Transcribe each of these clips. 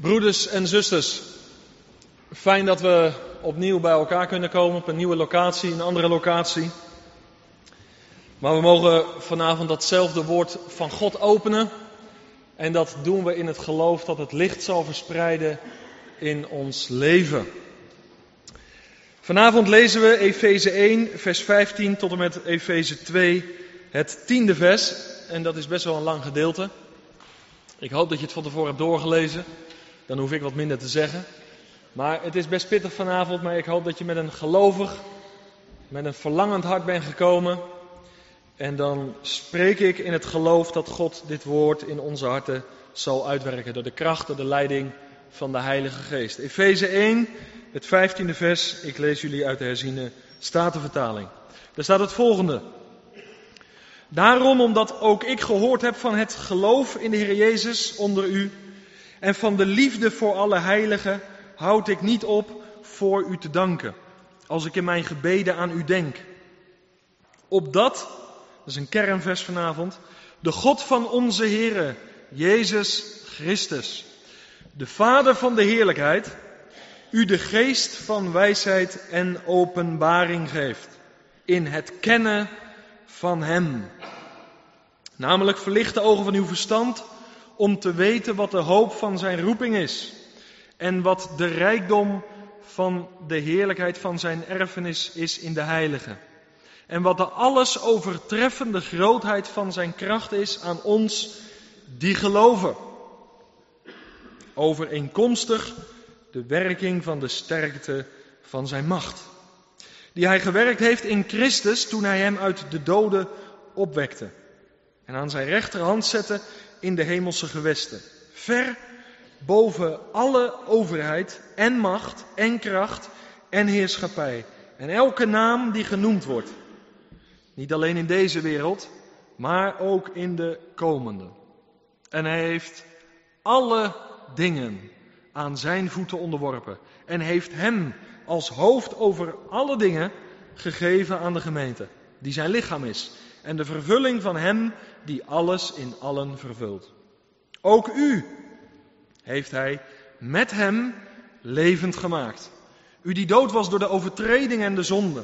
Broeders en zusters, fijn dat we opnieuw bij elkaar kunnen komen op een nieuwe locatie, een andere locatie. Maar we mogen vanavond datzelfde woord van God openen. En dat doen we in het geloof dat het licht zal verspreiden in ons leven. Vanavond lezen we Efeze 1, vers 15 tot en met Efeze 2, het tiende vers. En dat is best wel een lang gedeelte. Ik hoop dat je het van tevoren hebt doorgelezen. Dan hoef ik wat minder te zeggen. Maar het is best pittig vanavond, maar ik hoop dat je met een gelovig, met een verlangend hart bent gekomen. En dan spreek ik in het geloof dat God dit woord in onze harten zal uitwerken door de kracht, door de leiding van de Heilige Geest. Efeze 1, het 15e vers. Ik lees jullie uit de herziene Statenvertaling. Daar staat het volgende. Daarom, omdat ook ik gehoord heb van het geloof in de Heer Jezus onder u en van de liefde voor alle heiligen, houd ik niet op voor u te danken, als ik in mijn gebeden aan u denk. Opdat, dat is een kernvers vanavond, de God van onze Heere, Jezus Christus, de Vader van de heerlijkheid, u de geest van wijsheid en openbaring geeft in het kennen van Hem. Namelijk verlicht de ogen van uw verstand om te weten wat de hoop van Zijn roeping is en wat de rijkdom van de heerlijkheid van Zijn erfenis is in de Heilige. En wat de alles overtreffende grootheid van Zijn kracht is aan ons die geloven. Overeenkomstig de werking van de sterkte van Zijn macht. Die Hij gewerkt heeft in Christus toen Hij Hem uit de doden opwekte. En aan Zijn rechterhand zette in de hemelse gewesten. Ver boven alle overheid en macht en kracht en heerschappij. En elke naam die genoemd wordt. Niet alleen in deze wereld, maar ook in de komende. En hij heeft alle dingen aan zijn voeten onderworpen. En heeft hem als hoofd over alle dingen gegeven aan de gemeente, die zijn lichaam is. En de vervulling van hem die alles in allen vervult. Ook u heeft hij met hem levend gemaakt. U die dood was door de overtreding en de zonde,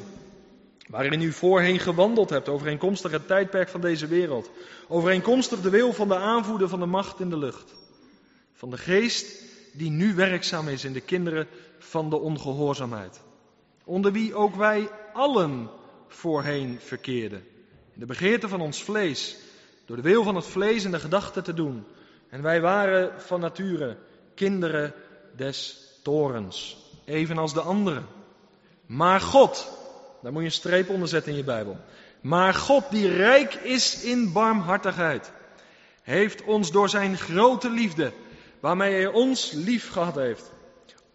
waarin u voorheen gewandeld hebt, overeenkomstig het tijdperk van deze wereld, overeenkomstig de wil van de aanvoerder van de macht in de lucht, van de geest die nu werkzaam is in de kinderen van de ongehoorzaamheid, onder wie ook wij allen voorheen verkeerden, de begeerte van ons vlees, door de wil van het vlees en de gedachten te doen. En wij waren van nature kinderen des torens, evenals de anderen. Maar God, daar moet je een streep onder zetten in je Bijbel. Maar God, die rijk is in barmhartigheid, heeft ons door zijn grote liefde, waarmee hij ons lief gehad heeft,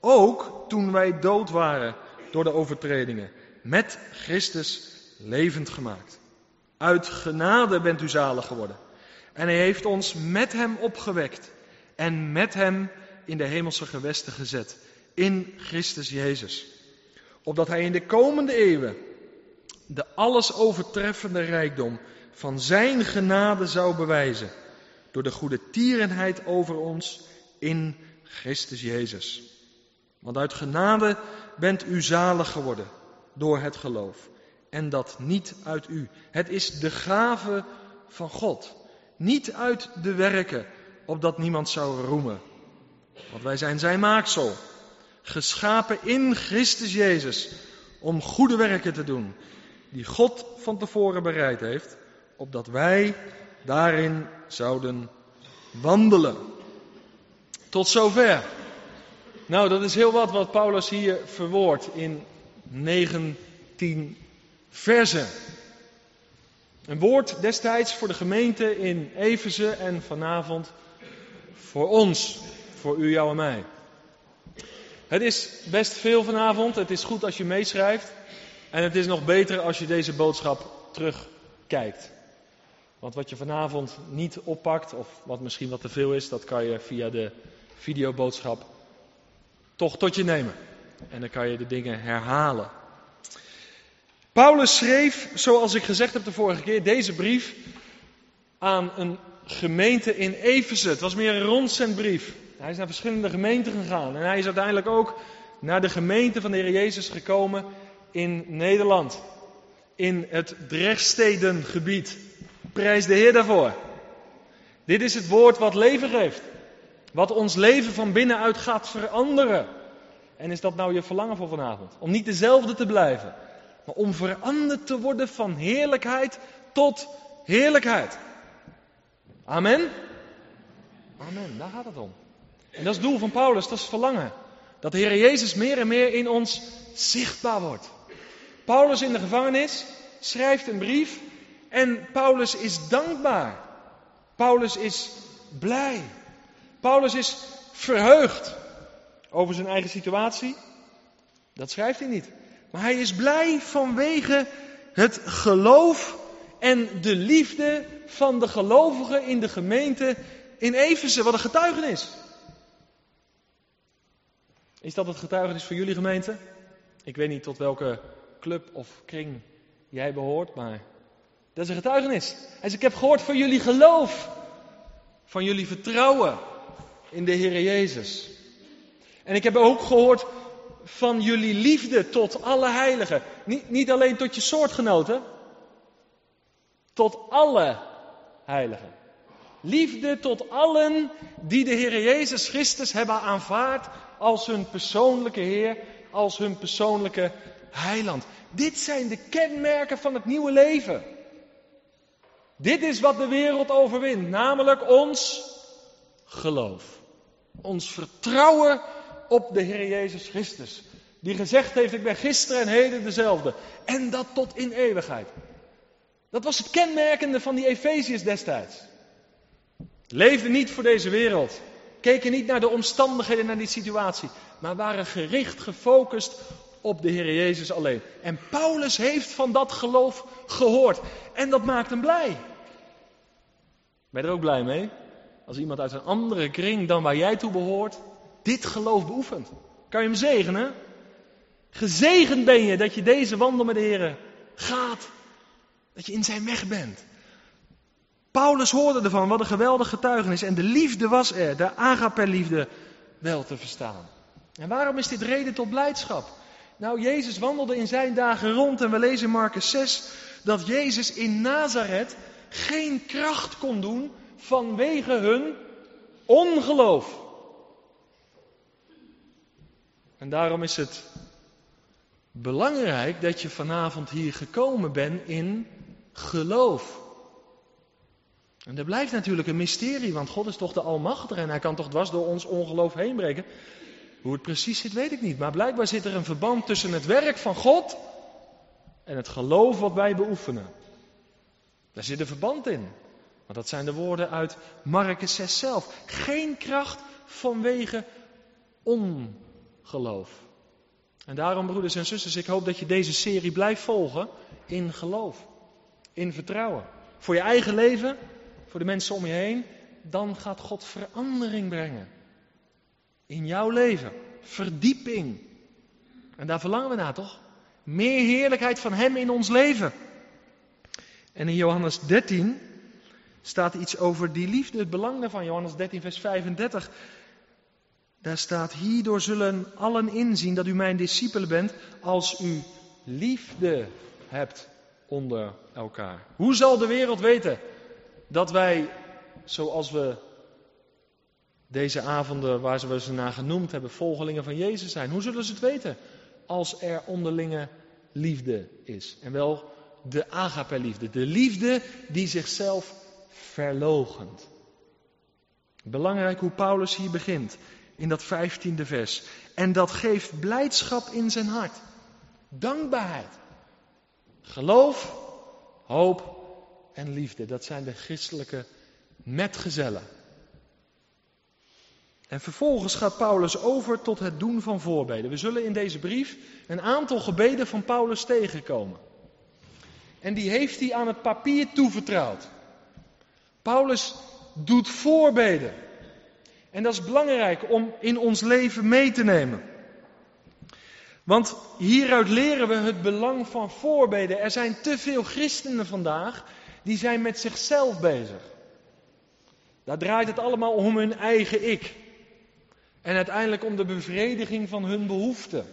ook toen wij dood waren door de overtredingen, met Christus levend gemaakt. Uit genade bent u zalig geworden. En hij heeft ons met hem opgewekt en met hem in de hemelse gewesten gezet. In Christus Jezus. Opdat hij in de komende eeuwen de alles overtreffende rijkdom van zijn genade zou bewijzen. Door de goede tierenheid over ons in Christus Jezus. Want uit genade bent u zalig geworden door het geloof. En dat niet uit u. Het is de gave van God. Niet uit de werken, opdat niemand zou roemen. Want wij zijn zijn maaksel. Geschapen in Christus Jezus. Om goede werken te doen. Die God van tevoren bereid heeft. Opdat wij daarin zouden wandelen. Tot zover. Nou, dat is heel wat wat Paulus hier verwoordt in 19 versen. Een woord destijds voor de gemeente in Efeze en vanavond voor ons, voor u, jou en mij. Het is best veel vanavond. Het is goed als je meeschrijft. En het is nog beter als je deze boodschap terugkijkt. Want wat je vanavond niet oppakt, of wat misschien wat te veel is, dat kan je via de videoboodschap toch tot je nemen. En dan kan je de dingen herhalen. Paulus schreef, zoals ik gezegd heb de vorige keer, deze brief aan een gemeente in Efeze. Het was meer een rondzendbrief. Hij is naar verschillende gemeenten gegaan. En hij is uiteindelijk ook naar de gemeente van de Heer Jezus gekomen in Nederland. In het Drechtstedengebied. Prijs de Heer daarvoor. Dit is het woord wat leven geeft. Wat ons leven van binnenuit gaat veranderen. En is dat nou je verlangen voor vanavond? Om niet dezelfde te blijven, maar om veranderd te worden van heerlijkheid tot heerlijkheid. Amen? Amen, daar gaat het om. En dat is het doel van Paulus, dat is verlangen. Dat de Heer Jezus meer en meer in ons zichtbaar wordt. Paulus in de gevangenis schrijft een brief en Paulus is dankbaar. Paulus is blij. Paulus is verheugd over zijn eigen situatie. Dat schrijft hij niet. Maar hij is blij vanwege het geloof en de liefde van de gelovigen in de gemeente in Efeze. Wat een getuigenis. Is dat het getuigenis voor jullie gemeente? Ik weet niet tot welke club of kring jij behoort, maar dat is een getuigenis. Hij ik heb gehoord van jullie geloof, van jullie vertrouwen in de Heer Jezus. En ik heb ook gehoord van jullie liefde tot alle heiligen. Niet, niet alleen tot je soortgenoten, tot alle heiligen. Liefde tot allen die de Heer Jezus Christus hebben aanvaard als hun persoonlijke Heer, als hun persoonlijke heiland. Dit zijn de kenmerken van het nieuwe leven. Dit is wat de wereld overwint, namelijk ons geloof. Ons vertrouwen op de Heer Jezus Christus. Die gezegd heeft, ik ben gisteren en heden dezelfde. En dat tot in eeuwigheid. Dat was het kenmerkende van die Efeziërs destijds. Leefden niet voor deze wereld. Keken niet naar de omstandigheden, naar die situatie. Maar waren gericht, gefocust op de Heer Jezus alleen. En Paulus heeft van dat geloof gehoord. En dat maakt hem blij. Ben je er ook blij mee? Als iemand uit een andere kring dan waar jij toe behoort, dit geloof beoefent. Kan je hem zegenen? Gezegend ben je dat je deze wandel met de Heer gaat. Dat je in zijn weg bent. Paulus hoorde ervan, wat een geweldig getuigenis. En de liefde was er, de agape-liefde wel te verstaan. En waarom is dit reden tot blijdschap? Nou, Jezus wandelde in zijn dagen rond en we lezen in Marcus 6 dat Jezus in Nazareth geen kracht kon doen vanwege hun ongeloof. En daarom is het belangrijk dat je vanavond hier gekomen bent in geloof. En dat blijft natuurlijk een mysterie, want God is toch de Almachtige en Hij kan toch dwars door ons ongeloof heen breken. Hoe het precies zit, weet ik niet. Maar blijkbaar zit er een verband tussen het werk van God en het geloof wat wij beoefenen. Daar zit een verband in. Want dat zijn de woorden uit Marcus 6 zelf. Geen kracht vanwege ongeloof. En daarom, broeders en zusters, ik hoop dat je deze serie blijft volgen in geloof, in vertrouwen. Voor je eigen leven, voor de mensen om je heen, dan gaat God verandering brengen. In jouw leven, verdieping. En daar verlangen we naar, toch? Meer heerlijkheid van Hem in ons leven. En in Johannes 13 staat iets over die liefde, het belang daarvan. Johannes 13, vers 35. Daar staat, hierdoor zullen allen inzien dat u mijn discipelen bent als u liefde hebt onder elkaar. Hoe zal de wereld weten dat wij, zoals we deze avonden waar we ze naar genoemd hebben, volgelingen van Jezus zijn? Hoe zullen ze het weten als er onderlinge liefde is? En wel de agape-liefde, de liefde die zichzelf verlogent. Belangrijk hoe Paulus hier begint in dat vijftiende vers. En dat geeft blijdschap in zijn hart. Dankbaarheid. Geloof, hoop en liefde. Dat zijn de christelijke metgezellen. En vervolgens gaat Paulus over tot het doen van voorbeden. We zullen in deze brief een aantal gebeden van Paulus tegenkomen. En die heeft hij aan het papier toevertrouwd. Paulus doet voorbeden. En dat is belangrijk om in ons leven mee te nemen. Want hieruit leren we het belang van voorbeden. Er zijn te veel christenen vandaag die zijn met zichzelf bezig. Daar draait het allemaal om hun eigen ik. En uiteindelijk om de bevrediging van hun behoeften.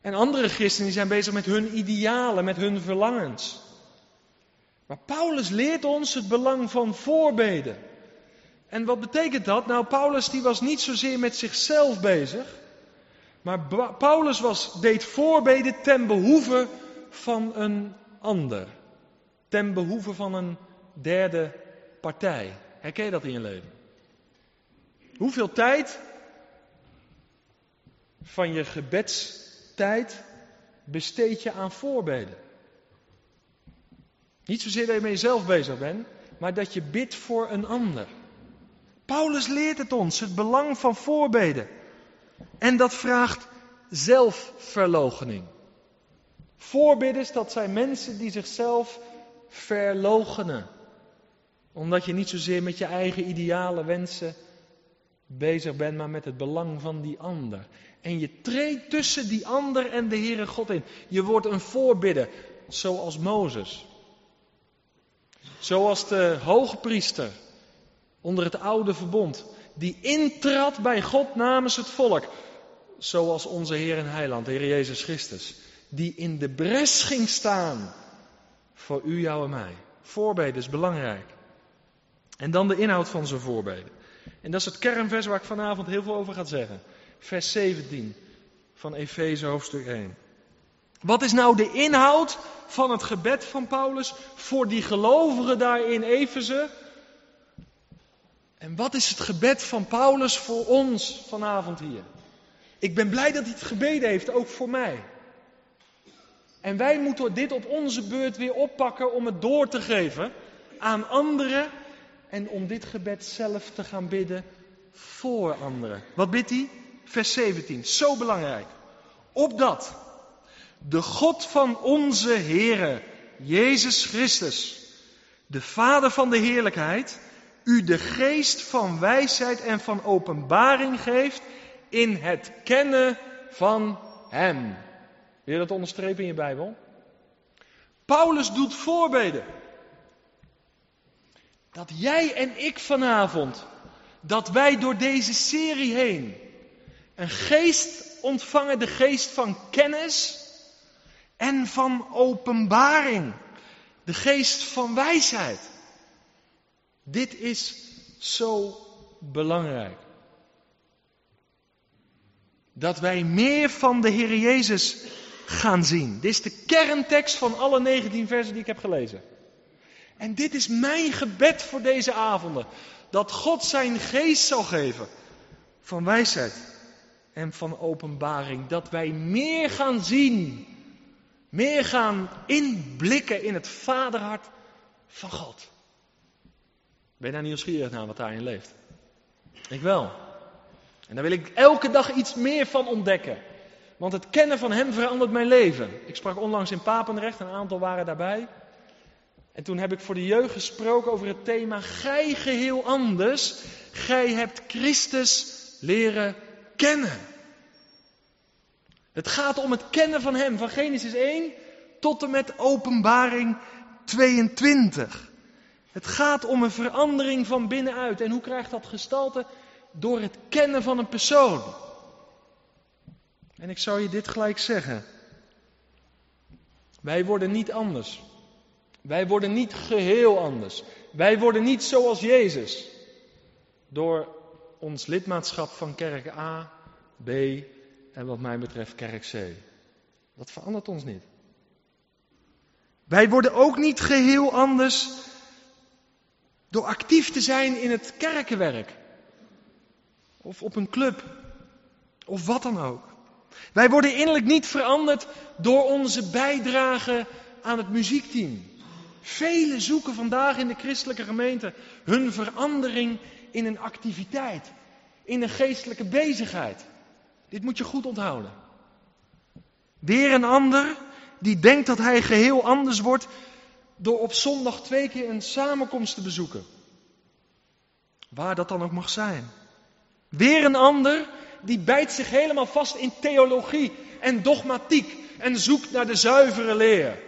En andere christenen die zijn bezig met hun idealen, met hun verlangens. Maar Paulus leert ons het belang van voorbeden. En wat betekent dat? Nou, Paulus die was niet zozeer met zichzelf bezig. Maar Paulus was, deed voorbeden ten behoeve van een ander. Ten behoeve van een derde partij. Herken je dat in je leven? Hoeveel tijd van je gebedstijd besteed je aan voorbeden? Niet zozeer dat je met jezelf bezig bent, maar dat je bidt voor een ander. Paulus leert het ons, het belang van voorbeden. En dat vraagt zelfverloochening. Voorbidders, dat zijn mensen die zichzelf verloochenen. Omdat je niet zozeer met je eigen ideale wensen bezig bent, maar met het belang van die ander. En je treedt tussen die ander en de Heere God in. Je wordt een voorbidder, zoals Mozes. Zoals de hoge priester onder het oude verbond, die intrad bij God namens het volk. Zoals onze Heer en Heiland, de Heer Jezus Christus, die in de bres ging staan voor u, jou en mij. Voorbeden is belangrijk. En dan de inhoud van zijn voorbeden. En dat is het kernvers waar ik vanavond heel veel over ga zeggen. Vers 17 van Efeze hoofdstuk 1. Wat is nou de inhoud van het gebed van Paulus voor die gelovigen daar in Efeze? En wat is het gebed van Paulus voor ons vanavond hier? Ik ben blij dat hij het gebeden heeft, ook voor mij. En wij moeten dit op onze beurt weer oppakken om het door te geven aan anderen en om dit gebed zelf te gaan bidden voor anderen. Wat bidt hij? Vers 17, zo belangrijk. Opdat de God van onze Heere, Jezus Christus, de Vader van de heerlijkheid, u de geest van wijsheid en van openbaring geeft in het kennen van Hem. Wil je dat onderstrepen in je Bijbel? Paulus doet voorbeden. Dat jij en ik vanavond, dat wij door deze serie heen een geest ontvangen, de geest van kennis en van openbaring. De geest van wijsheid. Dit is zo belangrijk. Dat wij meer van de Heer Jezus gaan zien. Dit is de kerntekst van alle 19 versen die ik heb gelezen. En dit is mijn gebed voor deze avonden. Dat God zijn geest zal geven van wijsheid en van openbaring. Dat wij meer gaan zien, meer gaan inblikken in het vaderhart van God. Ben je daar nieuwsgierig naar wat daarin leeft? Ik wel. En daar wil ik elke dag iets meer van ontdekken. Want het kennen van Hem verandert mijn leven. Ik sprak onlangs in Papendrecht, een aantal waren daarbij. En toen heb ik voor de jeugd gesproken over het thema Gij geheel anders. Gij hebt Christus leren kennen. Het gaat om het kennen van Hem, van Genesis 1 tot en met Openbaring 22. Het gaat om een verandering van binnenuit. En hoe krijgt dat gestalte? Door het kennen van een persoon. En ik zou je dit gelijk zeggen. Wij worden niet anders. Wij worden niet geheel anders. Wij worden niet zoals Jezus. Door ons lidmaatschap van kerk A, B en wat mij betreft kerk C. Dat verandert ons niet. Wij worden ook niet geheel anders door actief te zijn in het kerkenwerk. Of op een club. Of wat dan ook. Wij worden innerlijk niet veranderd door onze bijdrage aan het muziekteam. Velen zoeken vandaag in de christelijke gemeente hun verandering in een activiteit, in een geestelijke bezigheid. Dit moet je goed onthouden. Weer een ander die denkt dat hij geheel anders wordt door op zondag twee keer een samenkomst te bezoeken. Waar dat dan ook mag zijn. Weer een ander die bijt zich helemaal vast in theologie en dogmatiek en zoekt naar de zuivere leer.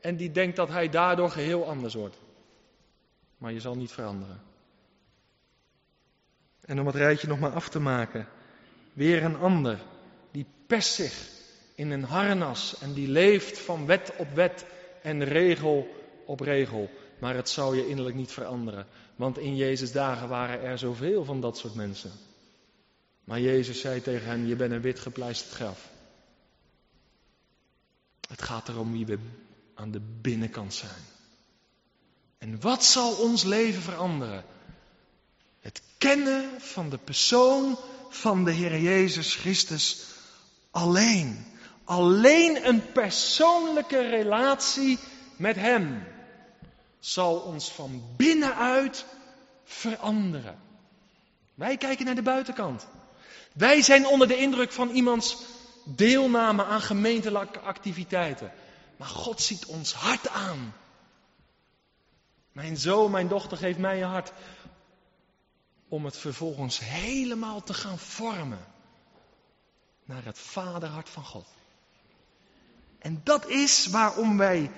En die denkt dat hij daardoor geheel anders wordt. Maar je zal niet veranderen. En om het rijtje nog maar af te maken, weer een ander die pest zich in een harnas en die leeft van wet op wet en regel op regel. Maar het zou je innerlijk niet veranderen, want in Jezus' dagen waren er zoveel van dat soort mensen. Maar Jezus zei tegen hen: Je bent een wit gepleisterd graf. Het gaat erom wie we aan de binnenkant zijn. En wat zal ons leven veranderen? Het kennen van de persoon van de Heer Jezus Christus alleen. Alleen een persoonlijke relatie met Hem zal ons van binnenuit veranderen. Wij kijken naar de buitenkant. Wij zijn onder de indruk van iemands deelname aan gemeentelijke activiteiten. Maar God ziet ons hart aan. Mijn zoon, mijn dochter, geeft mij je hart. Om het vervolgens helemaal te gaan vormen. Naar het vaderhart van God. En dat is waarom wij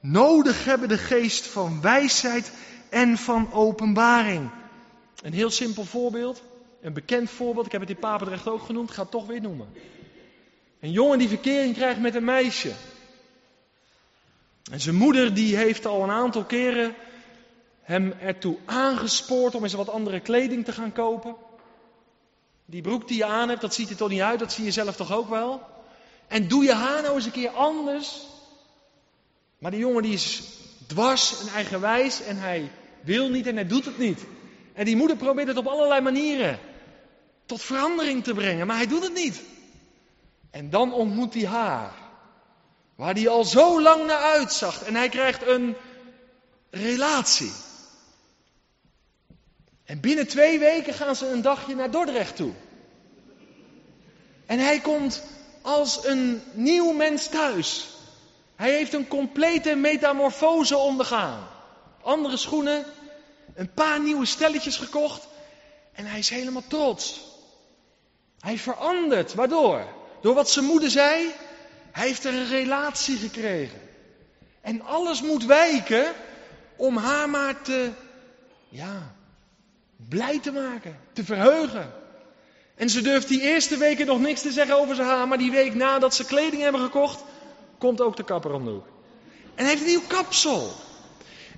nodig hebben de geest van wijsheid en van openbaring. Een heel simpel voorbeeld, een bekend voorbeeld, ik heb het in Papendrecht ook genoemd, ik ga het toch weer noemen. Een jongen die verkering krijgt met een meisje. En zijn moeder die heeft al een aantal keren hem ertoe aangespoord om eens wat andere kleding te gaan kopen. Die broek die je aan hebt, dat ziet er toch niet uit, dat zie je zelf toch ook wel? En doe je haar nou eens een keer anders. Maar die jongen die is dwars en eigenwijs en hij wil niet en hij doet het niet. En die moeder probeert het op allerlei manieren tot verandering te brengen, maar hij doet het niet. En dan ontmoet hij haar, waar hij al zo lang naar uitzag. En hij krijgt een relatie. En binnen twee weken gaan ze een dagje naar Dordrecht toe. En hij komt als een nieuw mens thuis. Hij heeft een complete metamorfose ondergaan. Andere schoenen, een paar nieuwe stelletjes gekocht en hij is helemaal trots. Hij verandert. Waardoor? Door wat zijn moeder zei. Hij heeft een relatie gekregen. En alles moet wijken om haar maar te, ja, blij te maken, te verheugen. En ze durft die eerste weken nog niks te zeggen over zijn haar, maar die week nadat ze kleding hebben gekocht, komt ook de kapper om de hoek. En heeft een nieuw kapsel.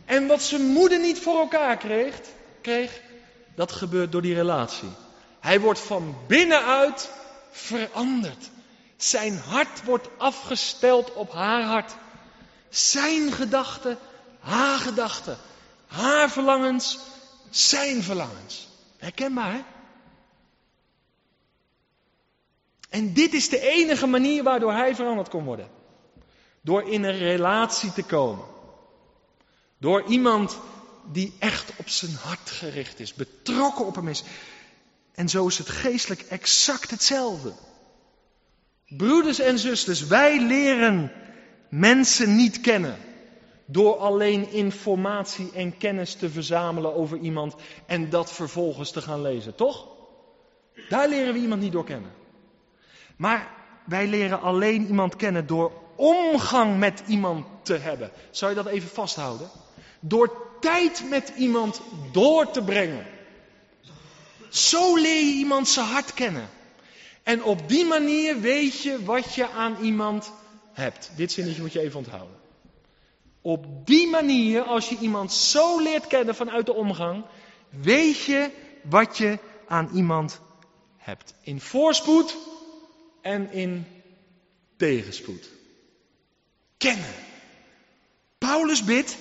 En wat zijn moeder niet voor elkaar kreeg, kreeg, dat gebeurt door die relatie. Hij wordt van binnenuit veranderd. Zijn hart wordt afgesteld op haar hart. Zijn gedachten, haar gedachten. Haar verlangens, zijn verlangens. Herkenbaar, hè? En dit is de enige manier waardoor hij veranderd kon worden. Door in een relatie te komen. Door iemand die echt op zijn hart gericht is, betrokken op hem is. En zo is het geestelijk exact hetzelfde. Broeders en zusters, wij leren mensen niet kennen door alleen informatie en kennis te verzamelen over iemand en dat vervolgens te gaan lezen, toch? Daar leren we iemand niet door kennen. Maar wij leren alleen iemand kennen door omgang met iemand te hebben. Zou je dat even vasthouden? Door tijd met iemand door te brengen. Zo leer je iemand zijn hart kennen. En op die manier weet je wat je aan iemand hebt. Dit zinnetje moet je even onthouden. Op die manier, als je iemand zo leert kennen vanuit de omgang, weet je wat je aan iemand hebt. In voorspoed en in tegenspoed. Kennen. Paulus bidt,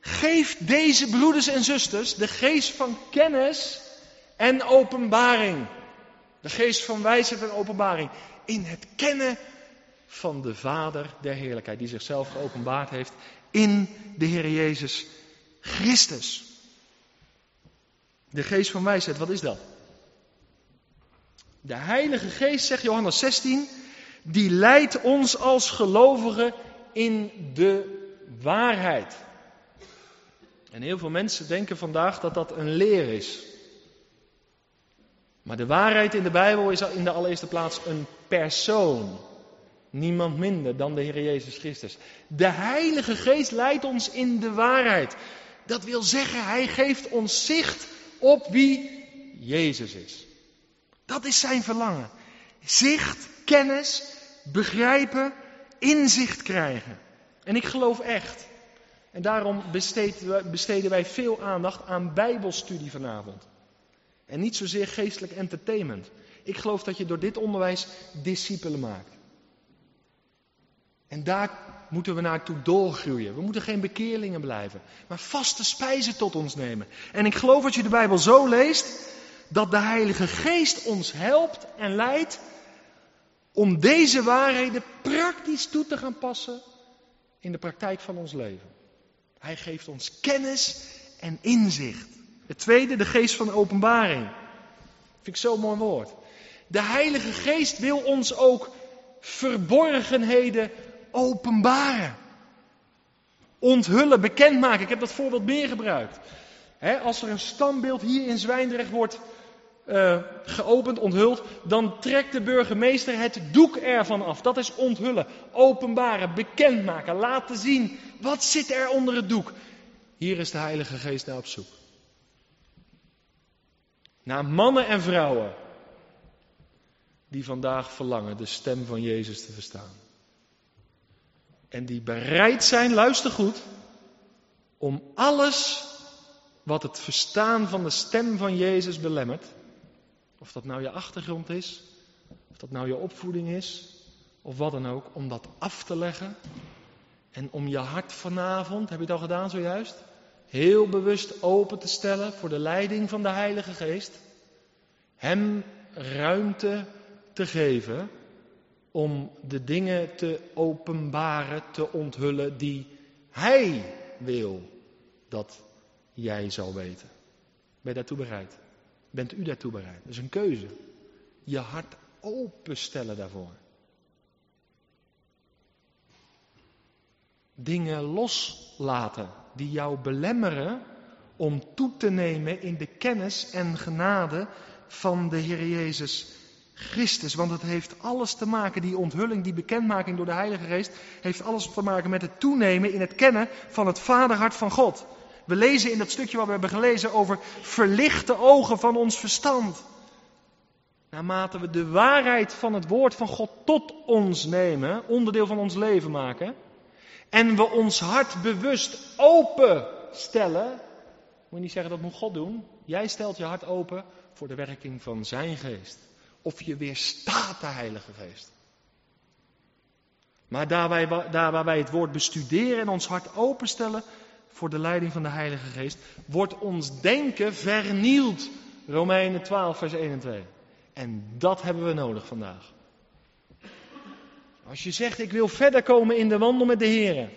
geef deze broeders en zusters de geest van kennis en openbaring. De geest van wijsheid en openbaring. In het kennen van de Vader der heerlijkheid, die zichzelf geopenbaard heeft in de Heer Jezus Christus. De geest van wijsheid, wat is dat? De Heilige Geest, zegt Johannes 16, die leidt ons als gelovigen in de waarheid. En heel veel mensen denken vandaag dat dat een leer is. Maar de waarheid in de Bijbel is in de allereerste plaats een persoon. Niemand minder dan de Heer Jezus Christus. De Heilige Geest leidt ons in de waarheid. Dat wil zeggen, Hij geeft ons zicht op wie Jezus is. Dat is zijn verlangen. Zicht, kennis, begrijpen, inzicht krijgen. En ik geloof echt. En daarom besteden wij veel aandacht aan Bijbelstudie vanavond. En niet zozeer geestelijk entertainment. Ik geloof dat je door dit onderwijs discipelen maakt. En daar moeten we naartoe doorgroeien. We moeten geen bekeerlingen blijven, maar vaste spijzen tot ons nemen. En ik geloof als je de Bijbel zo leest, dat de Heilige Geest ons helpt en leidt om deze waarheden praktisch toe te gaan passen in de praktijk van ons leven. Hij geeft ons kennis en inzicht. Het tweede, de geest van openbaring. Vind ik zo'n mooi woord. De Heilige Geest wil ons ook verborgenheden openbaren. Onthullen, bekendmaken. Ik heb dat voorbeeld meer gebruikt. als er een standbeeld hier in Zwijndrecht wordt uh, geopend, onthuld, dan trekt de burgemeester het doek ervan af. Dat is onthullen, openbaren, bekendmaken, laten zien. Wat zit er onder het doek? Hier is de Heilige Geest naar op zoek. Naar mannen en vrouwen die vandaag verlangen de stem van Jezus te verstaan. En die bereid zijn, luister goed, om alles wat het verstaan van de stem van Jezus belemmert, of dat nou je achtergrond is, of dat nou je opvoeding is, of wat dan ook, om dat af te leggen. En om je hart vanavond, heb je het al gedaan zojuist, heel bewust open te stellen voor de leiding van de Heilige Geest. Hem ruimte te geven om de dingen te openbaren, te onthullen die Hij wil dat jij zal weten. Ben je daartoe bereid? Bent u daartoe bereid? Dat is een keuze. Je hart openstellen daarvoor. Dingen loslaten die jou belemmeren om toe te nemen in de kennis en genade van de Heer Jezus Christus. Want het heeft alles te maken, die onthulling, die bekendmaking door de Heilige Geest, heeft alles te maken met het toenemen in het kennen van het Vaderhart van God. We lezen in dat stukje wat we hebben gelezen over verlichte ogen van ons verstand. Naarmate we de waarheid van het woord van God tot ons nemen, onderdeel van ons leven maken, en we ons hart bewust openstellen, moet je niet zeggen dat moet God doen. Jij stelt je hart open voor de werking van zijn geest. Of je weerstaat de Heilige Geest. Maar daar, wij, daar waar wij het woord bestuderen en ons hart openstellen, voor de leiding van de Heilige Geest, wordt ons denken vernield. Romeinen 12, vers 1 en 2. En dat hebben we nodig vandaag. Als je zegt, ik wil verder komen in de wandel met de Heer.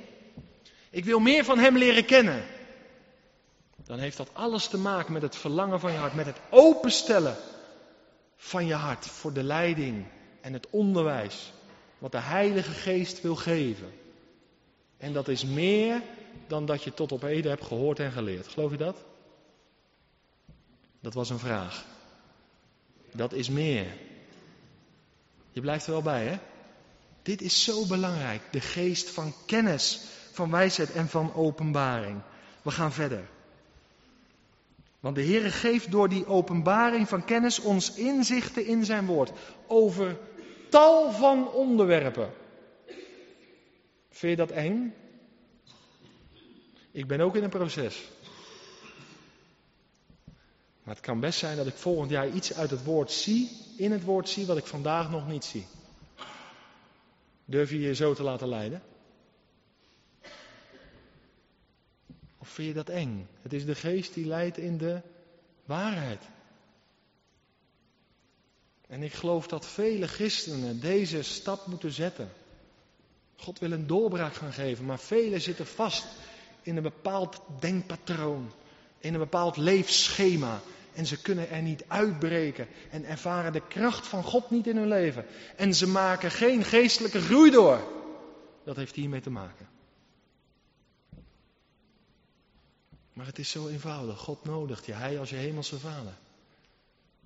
Ik wil meer van Hem leren kennen. Dan heeft dat alles te maken met het verlangen van je hart, met het openstellen van je hart voor de leiding en het onderwijs wat de Heilige Geest wil geven. En dat is meer dan dat je tot op heden hebt gehoord en geleerd. Geloof je dat? Dat was een vraag. Dat is meer. Je blijft er wel bij, hè? Dit is zo belangrijk. De geest van kennis, van wijsheid en van openbaring. We gaan verder. Want de Heere geeft door die openbaring van kennis ons inzichten in zijn woord. Over tal van onderwerpen. Vind je dat eng? Ik ben ook in een proces. Maar het kan best zijn dat ik volgend jaar iets uit het woord zie, in het woord zie, wat ik vandaag nog niet zie. Durf je je zo te laten leiden? Of vind je dat eng? Het is de geest die leidt in de waarheid. En ik geloof dat vele christenen deze stap moeten zetten. God wil een doorbraak gaan geven, maar velen zitten vast in een bepaald denkpatroon, in een bepaald leefschema. En ze kunnen er niet uitbreken en ervaren de kracht van God niet in hun leven. En ze maken geen geestelijke groei door. Dat heeft hiermee te maken. Maar het is zo eenvoudig. God nodigt je, Hij als je hemelse vader.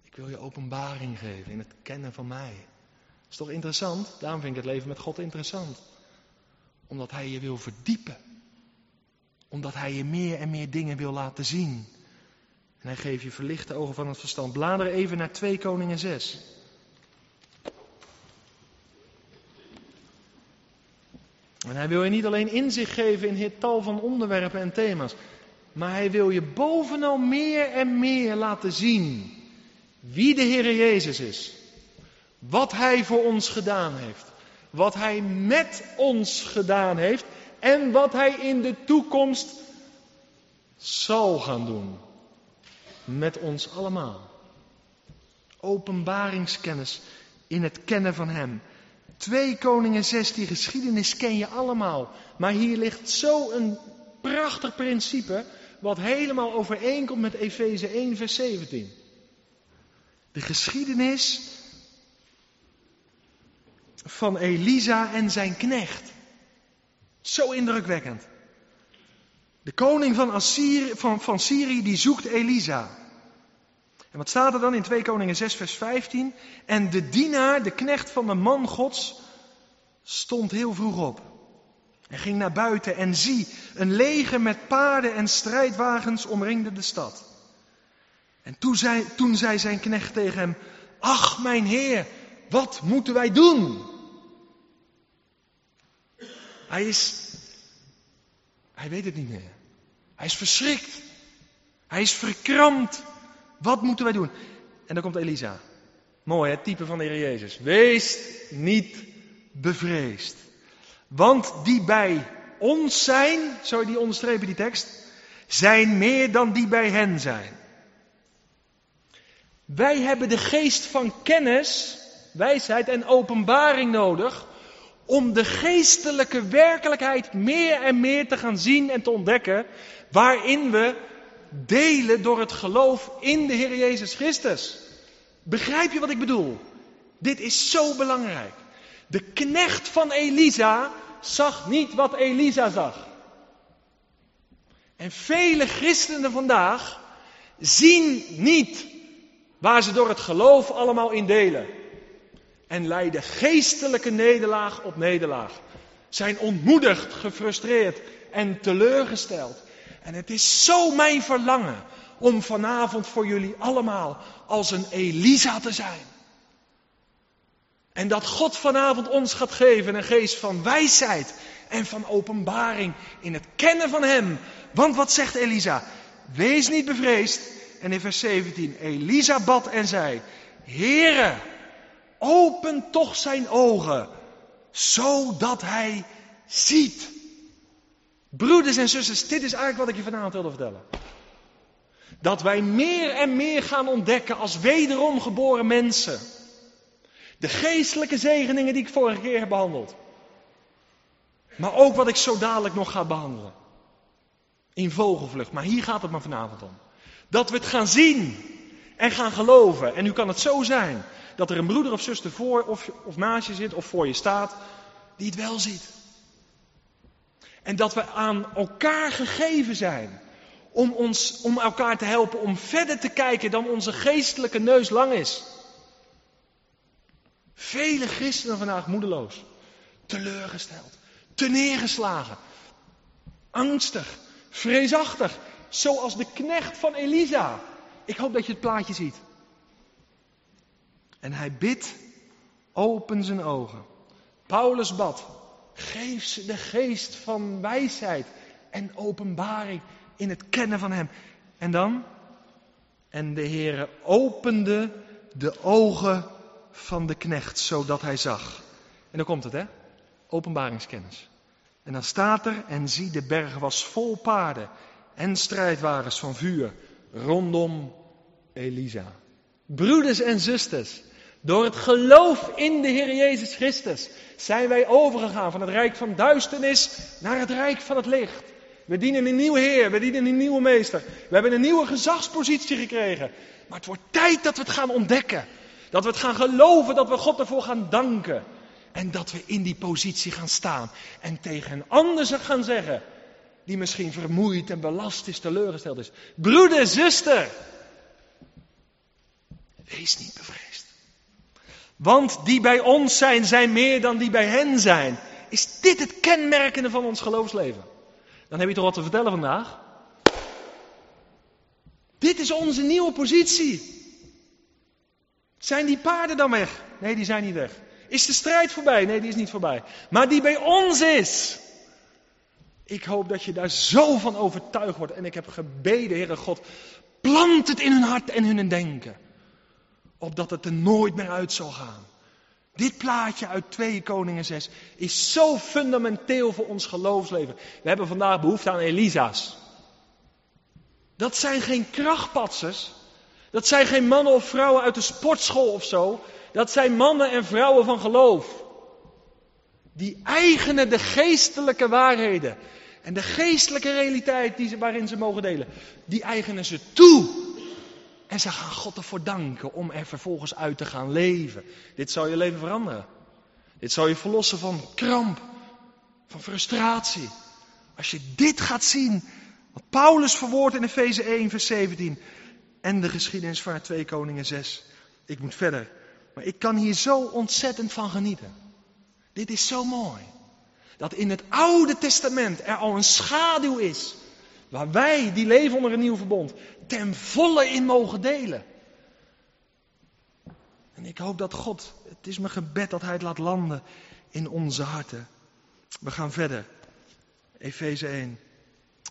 Ik wil je openbaring geven in het kennen van mij. Is toch interessant? Daarom vind ik het leven met God interessant. Omdat Hij je wil verdiepen omdat hij je meer en meer dingen wil laten zien. En hij geeft je verlichte ogen van het verstand. Blader even naar 2 Koningen 6. En hij wil je niet alleen inzicht geven in het tal van onderwerpen en thema's, maar hij wil je bovenal meer en meer laten zien wie de Heer Jezus is. Wat hij voor ons gedaan heeft. Wat hij met ons gedaan heeft en wat hij in de toekomst zal gaan doen. Met ons allemaal. Openbaringskennis in het kennen van hem. 2 Koningen 16 geschiedenis ken je allemaal. Maar hier ligt zo een prachtig principe wat helemaal overeenkomt met Efeze 1 vers 17. De geschiedenis van Elisa en zijn knecht. Zo indrukwekkend. De koning van, Assyrië, van, van Syrië die zoekt Elisa. En wat staat er dan in 2 Koningen 6 vers 15? En de dienaar, de knecht van de man gods, stond heel vroeg op. En ging naar buiten en zie, een leger met paarden en strijdwagens omringde de stad. En toen zei, toen zei zijn knecht tegen hem, ach mijn heer, wat moeten wij doen? Hij is, hij weet het niet meer. Hij is verschrikt. Hij is verkrampt. Wat moeten wij doen? En dan komt Elisa. Mooi, het type van de Heer Jezus. Wees niet bevreesd. Want die bij ons zijn, zou je die onderstrepen, die tekst, zijn meer dan die bij hen zijn. Wij hebben de geest van kennis, wijsheid en openbaring nodig om de geestelijke werkelijkheid meer en meer te gaan zien en te ontdekken, waarin we delen door het geloof in de Heer Jezus Christus. Begrijp je wat ik bedoel? Dit is zo belangrijk. De knecht van Elisa zag niet wat Elisa zag. En vele christenen vandaag zien niet waar ze door het geloof allemaal in delen. En lijden geestelijke nederlaag op nederlaag. Zijn ontmoedigd, gefrustreerd en teleurgesteld. En het is zo mijn verlangen om vanavond voor jullie allemaal als een Elisa te zijn. En dat God vanavond ons gaat geven een geest van wijsheid en van openbaring in het kennen van Hem. Want wat zegt Elisa? Wees niet bevreesd. En in vers 17, Elisa bad en zei, Heere, open toch zijn ogen, zodat hij ziet. Broeders en zusters, dit is eigenlijk wat ik je vanavond wilde vertellen. Dat wij meer en meer gaan ontdekken als wederom geboren mensen. De geestelijke zegeningen die ik vorige keer heb behandeld. Maar ook wat ik zo dadelijk nog ga behandelen. In vogelvlucht. Maar hier gaat het maar vanavond om. Dat we het gaan zien en gaan geloven. En nu kan het zo zijn dat er een broeder of zuster voor of, of naast je zit of voor je staat die het wel ziet. En dat we aan elkaar gegeven zijn om, ons, om elkaar te helpen om verder te kijken dan onze geestelijke neus lang is. Vele christenen vandaag moedeloos, teleurgesteld, neergeslagen, angstig, vreesachtig, zoals de knecht van Elisa. Ik hoop dat je het plaatje ziet. En hij bidt, open zijn ogen. Paulus bad, geef ze de geest van wijsheid en openbaring in het kennen van hem. En dan? En de Heere opende de ogen van de knecht, zodat hij zag. En dan komt het, hè? Openbaringskennis. En dan staat er, en zie, de berg was vol paarden en strijdwagens van vuur rondom Elisa. Broeders en zusters, door het geloof in de Heer Jezus Christus zijn wij overgegaan van het rijk van duisternis naar het rijk van het licht. We dienen een nieuwe Heer, we dienen een nieuwe Meester. We hebben een nieuwe gezagspositie gekregen. Maar het wordt tijd dat we het gaan ontdekken. Dat we het gaan geloven, dat we God ervoor gaan danken. En dat we in die positie gaan staan. En tegen een ander gaan zeggen, die misschien vermoeid en belast is, teleurgesteld is. Broeder, zuster, wees niet bevreesd. Want die bij ons zijn, zijn meer dan die bij hen zijn. Is dit het kenmerkende van ons geloofsleven? Dan heb je toch wat te vertellen vandaag? Dit is onze nieuwe positie. Zijn die paarden dan weg? Nee, die zijn niet weg. Is de strijd voorbij? Nee, die is niet voorbij. Maar die bij ons is. Ik hoop dat je daar zo van overtuigd wordt. En ik heb gebeden, Heere God, plant het in hun hart en hun denken. Opdat het er nooit meer uit zal gaan. Dit plaatje uit 2 Koningen 6 is zo fundamenteel voor ons geloofsleven. We hebben vandaag behoefte aan Elisa's. Dat zijn geen krachtpatsers. Dat zijn geen mannen of vrouwen uit de sportschool of zo. Dat zijn mannen en vrouwen van geloof. Die eigenen de geestelijke waarheden. En de geestelijke realiteit die ze, waarin ze mogen delen. Die eigenen ze toe. En ze gaan God ervoor danken om er vervolgens uit te gaan leven. Dit zal je leven veranderen. Dit zal je verlossen van kramp, van frustratie. Als je dit gaat zien, wat Paulus verwoordt in Efeze 1, vers 17 en de geschiedenis van 2 Koningen 6. Ik moet verder. Maar ik kan hier zo ontzettend van genieten. Dit is zo mooi. Dat in het Oude Testament er al een schaduw is. Waar wij, die leven onder een nieuw verbond, ten volle in mogen delen. En ik hoop dat God, het is mijn gebed dat Hij het laat landen in onze harten. We gaan verder. Efeze 1.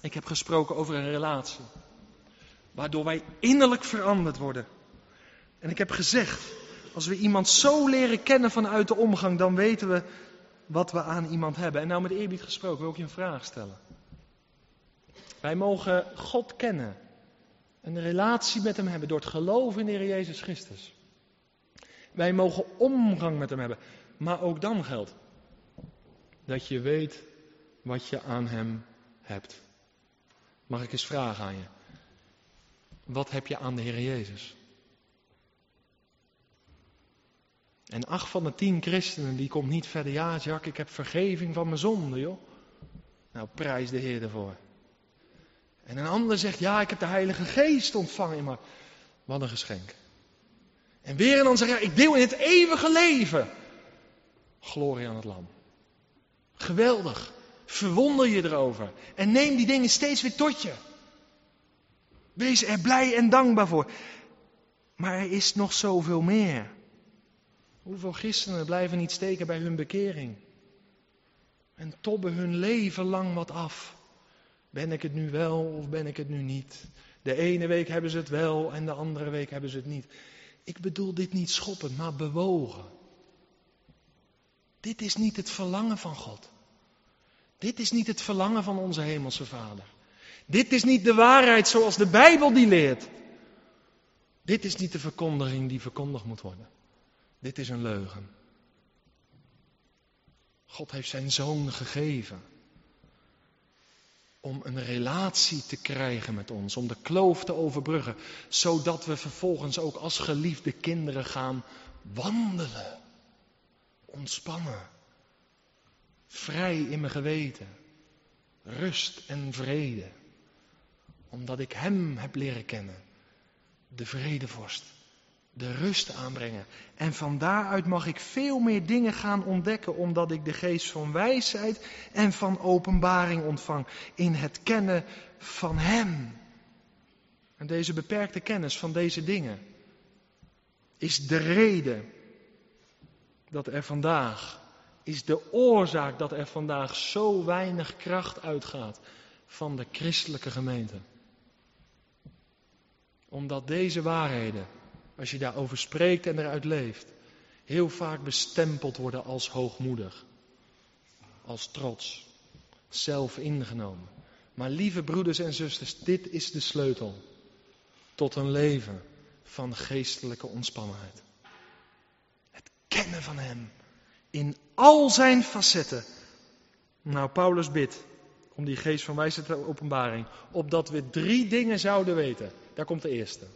Ik heb gesproken over een relatie. Waardoor wij innerlijk veranderd worden. En ik heb gezegd, als we iemand zo leren kennen vanuit de omgang, dan weten we wat we aan iemand hebben. En nou met eerbied gesproken, wil ik je een vraag stellen. Wij mogen God kennen. Een relatie met Hem hebben door het geloven in de Heer Jezus Christus. Wij mogen omgang met Hem hebben. Maar ook dan geldt dat je weet wat je aan Hem hebt. Mag ik eens vragen aan je? Wat heb je aan de Heer Jezus? En acht van de tien christenen, die komt niet verder. Ja, Jack, ik heb vergeving van mijn zonde, joh. Nou, prijs de Heer ervoor. En een ander zegt, ja, ik heb de Heilige Geest ontvangen. Maar wat een geschenk. En weer een ander zegt, ja, ik deel in het eeuwige leven. Glorie aan het Lam. Geweldig. Verwonder je erover. En neem die dingen steeds weer tot je. Wees er blij en dankbaar voor. Maar er is nog zoveel meer. Hoeveel christenen blijven niet steken bij hun bekering? En tobben hun leven lang wat af. Ben ik het nu wel of ben ik het nu niet? De ene week hebben ze het wel en de andere week hebben ze het niet. Ik bedoel dit niet schoppend, maar bewogen. Dit is niet het verlangen van God. Dit is niet het verlangen van onze Hemelse Vader. Dit is niet de waarheid zoals de Bijbel die leert. Dit is niet de verkondiging die verkondigd moet worden. Dit is een leugen. God heeft zijn zoon gegeven om een relatie te krijgen met ons, om de kloof te overbruggen, zodat we vervolgens ook als geliefde kinderen gaan wandelen, ontspannen, vrij in mijn geweten, rust en vrede, omdat ik Hem heb leren kennen, de vredevorst de rust aanbrengen. En van daaruit mag ik veel meer dingen gaan ontdekken, omdat ik de geest van wijsheid en van openbaring ontvang in het kennen van Hem. En deze beperkte kennis van deze dingen is de reden dat er vandaag, is de oorzaak dat er vandaag zo weinig kracht uitgaat van de christelijke gemeente. Omdat deze waarheden als je daarover spreekt en eruit leeft, heel vaak bestempeld worden als hoogmoedig, als trots, zelf ingenomen. Maar lieve broeders en zusters, dit is de sleutel tot een leven van geestelijke ontspannenheid. Het kennen van Hem in al zijn facetten. Nou, Paulus bidt om die geest van wijsheid en openbaring, opdat we drie dingen zouden weten. Daar komt de eerste.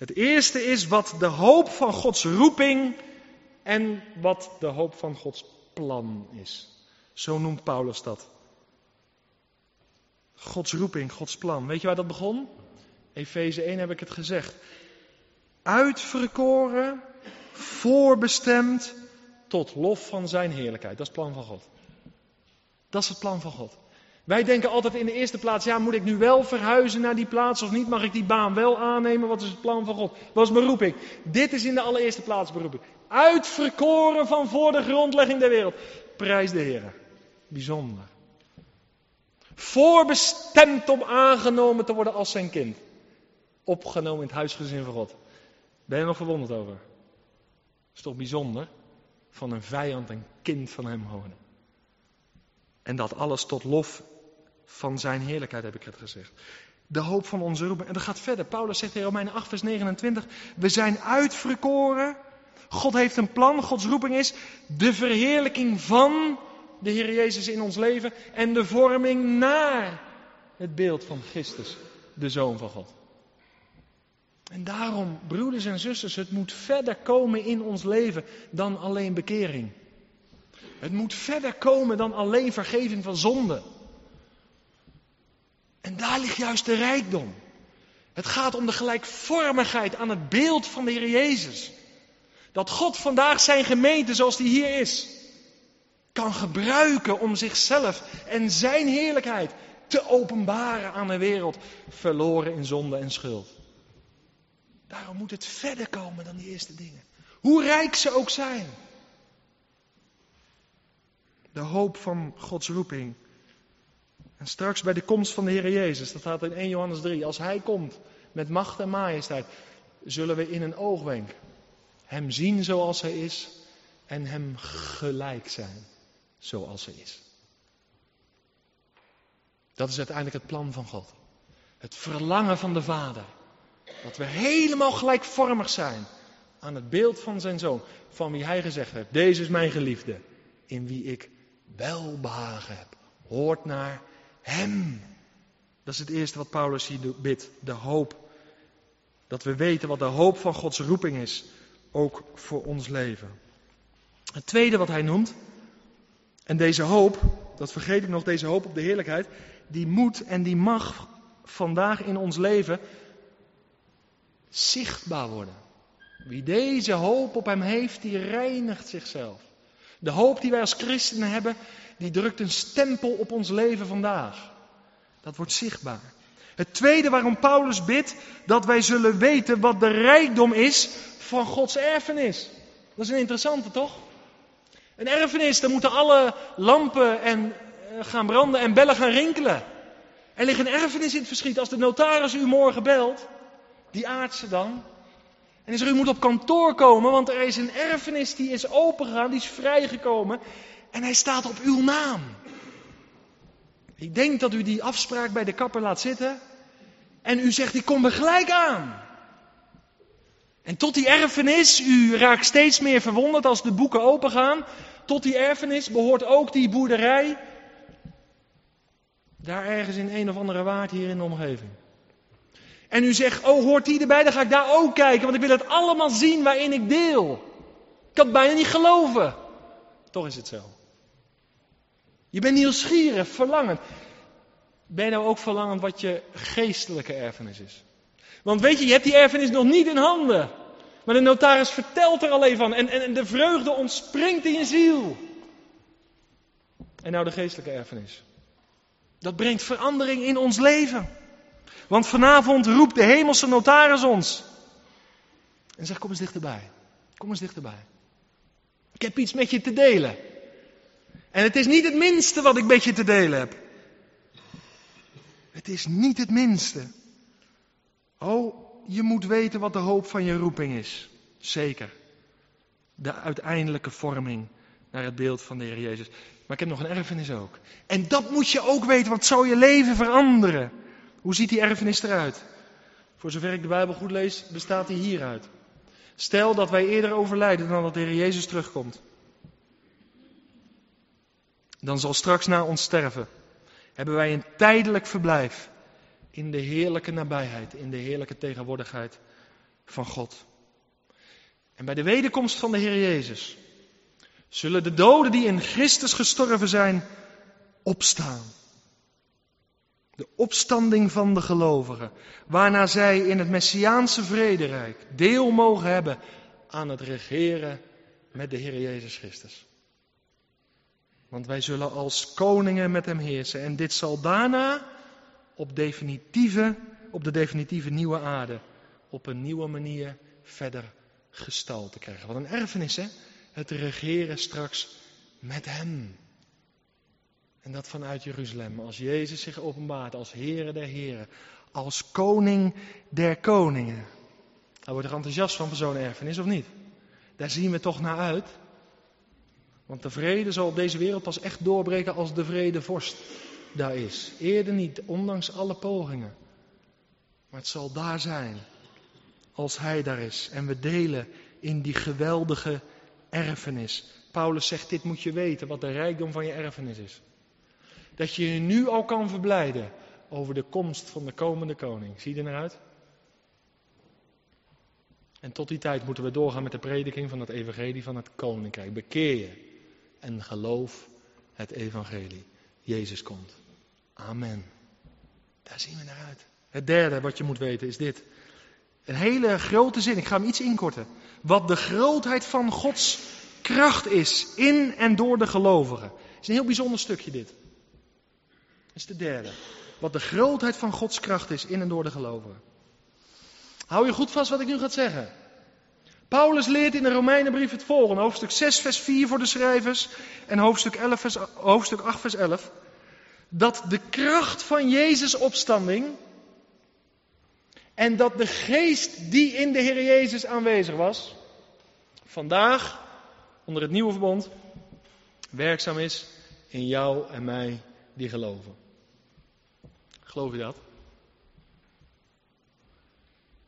Het eerste is wat de hoop van Gods roeping en wat de hoop van Gods plan is. Zo noemt Paulus dat. Gods roeping, Gods plan. Weet je waar dat begon? Efeze 1 heb ik het gezegd. Uitverkoren, voorbestemd tot lof van zijn heerlijkheid. Dat is het plan van God. Dat is het plan van God. Wij denken altijd in de eerste plaats, ja, moet ik nu wel verhuizen naar die plaats of niet? Mag ik die baan wel aannemen? Wat is het plan van God? Wat is beroeping? Dit is in de allereerste plaats beroeping. Uitverkoren van voor de grondlegging der wereld. Prijs de Heer. Bijzonder. Voorbestemd om aangenomen te worden als zijn kind. Opgenomen in het huisgezin van God. Ben je er nog verwonderd over? Is toch bijzonder? Van een vijand een kind van hem wonen. En dat alles tot lof van zijn heerlijkheid, heb ik het gezegd. De hoop van onze roeping. En dat gaat verder. Paulus zegt in Romeinen 8, vers 29. We zijn uitverkoren. God heeft een plan. Gods roeping is de verheerlijking van de Heer Jezus in ons leven. En de vorming naar het beeld van Christus, de Zoon van God. En daarom, broeders en zusters, het moet verder komen in ons leven dan alleen bekering. Het moet verder komen dan alleen vergeving van zonde. En daar ligt juist de rijkdom. Het gaat om de gelijkvormigheid aan het beeld van de Heer Jezus. Dat God vandaag zijn gemeente zoals die hier is, kan gebruiken om zichzelf en zijn heerlijkheid te openbaren aan een wereld verloren in zonde en schuld. Daarom moet het verder komen dan die eerste dingen. Hoe rijk ze ook zijn. De hoop van Gods roeping. En straks bij de komst van de Heer Jezus, dat staat in 1 Johannes 3, als Hij komt met macht en majesteit, zullen we in een oogwenk Hem zien zoals Hij is en Hem gelijk zijn zoals Hij is. Dat is uiteindelijk het plan van God. Het verlangen van de Vader. Dat we helemaal gelijkvormig zijn aan het beeld van zijn zoon, van wie hij gezegd heeft, deze is mijn geliefde, in wie ik welbehagen heb. Hoort naar hem. Dat is het eerste wat Paulus hier bidt, de hoop. Dat we weten wat de hoop van Gods roeping is, ook voor ons leven. Het tweede wat hij noemt, en deze hoop, dat vergeet ik nog, deze hoop op de heerlijkheid, die moet en die mag vandaag in ons leven zichtbaar worden. Wie deze hoop op hem heeft, die reinigt zichzelf. De hoop die wij als christenen hebben, die drukt een stempel op ons leven vandaag. Dat wordt zichtbaar. Het tweede waarom Paulus bidt, dat wij zullen weten wat de rijkdom is van Gods erfenis. Dat is een interessante, toch? Een erfenis, daar moeten alle lampen en, eh, gaan branden en bellen gaan rinkelen. Er ligt een erfenis in het verschiet. Als de notaris u morgen belt, die aardse dan. En is er, u moet op kantoor komen, want er is een erfenis die is opengegaan, die is vrijgekomen. En hij staat op uw naam. Ik denk dat u die afspraak bij de kapper laat zitten. En u zegt, ik kom er gelijk aan. En tot die erfenis, u raakt steeds meer verwonderd als de boeken opengaan. Tot die erfenis behoort ook die boerderij. Daar ergens in een of andere waard hier in de omgeving. En u zegt, oh hoort die erbij, dan ga ik daar ook kijken, want ik wil het allemaal zien waarin ik deel. Ik kan het bijna niet geloven. Toch is het zo. Je bent nieuwsgierig, verlangend. Ben je nou ook verlangend wat je geestelijke erfenis is? Want weet je, je hebt die erfenis nog niet in handen. Maar de notaris vertelt er alleen van. En, en, en de vreugde ontspringt in je ziel. En nou de geestelijke erfenis. Dat brengt verandering in ons leven. Want vanavond roept de hemelse notaris ons. En zegt: Kom eens dichterbij. Kom eens dichterbij. Ik heb iets met je te delen. En het is niet het minste wat ik met je te delen heb. Het is niet het minste. Oh, je moet weten wat de hoop van je roeping is. Zeker. De uiteindelijke vorming naar het beeld van de Heer Jezus. Maar ik heb nog een erfenis ook. En dat moet je ook weten, want zou je leven veranderen. Hoe ziet die erfenis eruit? Voor zover ik de Bijbel goed lees, bestaat die hieruit. Stel dat wij eerder overlijden dan dat de Heer Jezus terugkomt. Dan zal straks na ons sterven hebben wij een tijdelijk verblijf in de heerlijke nabijheid, in de heerlijke tegenwoordigheid van God. En bij de wederkomst van de Heer Jezus zullen de doden die in Christus gestorven zijn opstaan. De opstanding van de gelovigen, waarna zij in het Messiaanse vrederijk deel mogen hebben aan het regeren met de Heer Jezus Christus. Want wij zullen als koningen met hem heersen. En dit zal daarna op, definitieve, op de definitieve nieuwe aarde op een nieuwe manier verder gestalte krijgen. Wat een erfenis, hè? Het regeren straks met hem. En dat vanuit Jeruzalem, als Jezus zich openbaart als Heere der Heren, als Koning der Koningen. Daar wordt er enthousiast van voor zo'n erfenis, of niet? Daar zien we toch naar uit. Want de vrede zal op deze wereld pas echt doorbreken als de vrede vorst daar is. Eerder niet, ondanks alle pogingen. Maar het zal daar zijn als hij daar is. En we delen in die geweldige erfenis. Paulus zegt, dit moet je weten, wat de rijkdom van je erfenis is. Dat je je nu al kan verblijden over de komst van de komende koning. Zie je er naar uit? En tot die tijd moeten we doorgaan met de prediking van het evangelie van het koninkrijk. Bekeer je en geloof het evangelie. Jezus komt. Amen. Daar zien we naar uit. Het derde wat je moet weten is dit. Een hele grote zin, ik ga hem iets inkorten. Wat de grootheid van Gods kracht is in en door de gelovigen. Het is een heel bijzonder stukje dit. Dat is de derde. Wat de grootheid van Gods kracht is in en door de gelovigen. Hou je goed vast wat ik nu ga zeggen. Paulus leert in de Romeinenbrief het volgende, hoofdstuk 6, vers 4 voor de schrijvers en hoofdstuk, 11, vers, hoofdstuk 8, vers 11. Dat de kracht van Jezus' opstanding en dat de geest die in de Heer Jezus aanwezig was, vandaag onder het nieuwe verbond werkzaam is in jou en mij die geloven. Geloof je dat?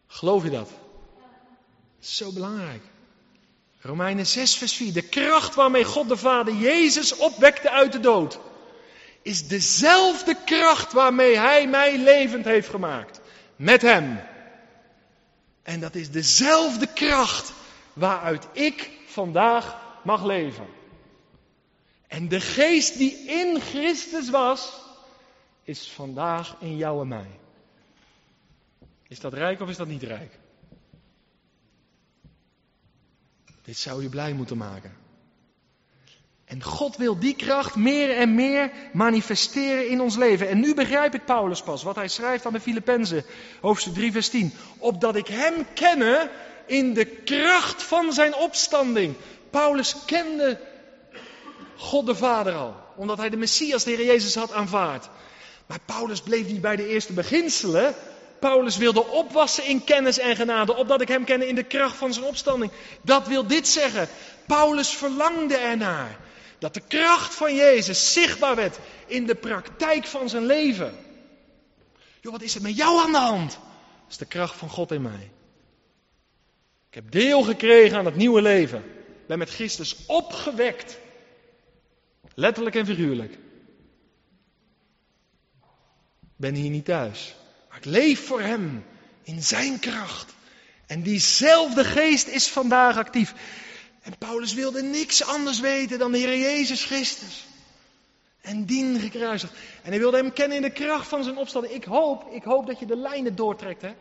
Geloof je dat? Zo belangrijk. Romeinen 6, vers 4. De kracht waarmee God de Vader Jezus opwekte uit de dood, is dezelfde kracht waarmee Hij mij levend heeft gemaakt. Met Hem. En dat is dezelfde kracht waaruit ik vandaag mag leven. En de geest die in Christus was, is vandaag in jou en mij. Is dat rijk of is dat niet rijk? Dit zou je blij moeten maken. En God wil die kracht meer en meer manifesteren in ons leven. En nu begrijp ik Paulus pas, wat hij schrijft aan de Filippenzen, hoofdstuk 3, vers 10. Opdat ik hem kenne in de kracht van zijn opstanding. Paulus kende God de Vader al, omdat hij de Messias, de Heer Jezus, had aanvaard. Maar Paulus bleef niet bij de eerste beginselen. Paulus wilde opwassen in kennis en genade, opdat ik hem kenne in de kracht van zijn opstanding. Dat wil dit zeggen. Paulus verlangde ernaar dat de kracht van Jezus zichtbaar werd in de praktijk van zijn leven. Joh, wat is er met jou aan de hand? Dat is de kracht van God in mij. Ik heb deel gekregen aan het nieuwe leven. Ben met Christus opgewekt. Letterlijk en figuurlijk. Ben hier niet thuis. Maar ik leef voor Hem. In Zijn kracht. En diezelfde geest is vandaag actief. En Paulus wilde niks anders weten dan de Heer Jezus Christus. En dien gekruisigd. En hij wilde hem kennen in de kracht van zijn opstanding. Ik hoop, ik hoop dat je de lijnen doortrekt. Hè?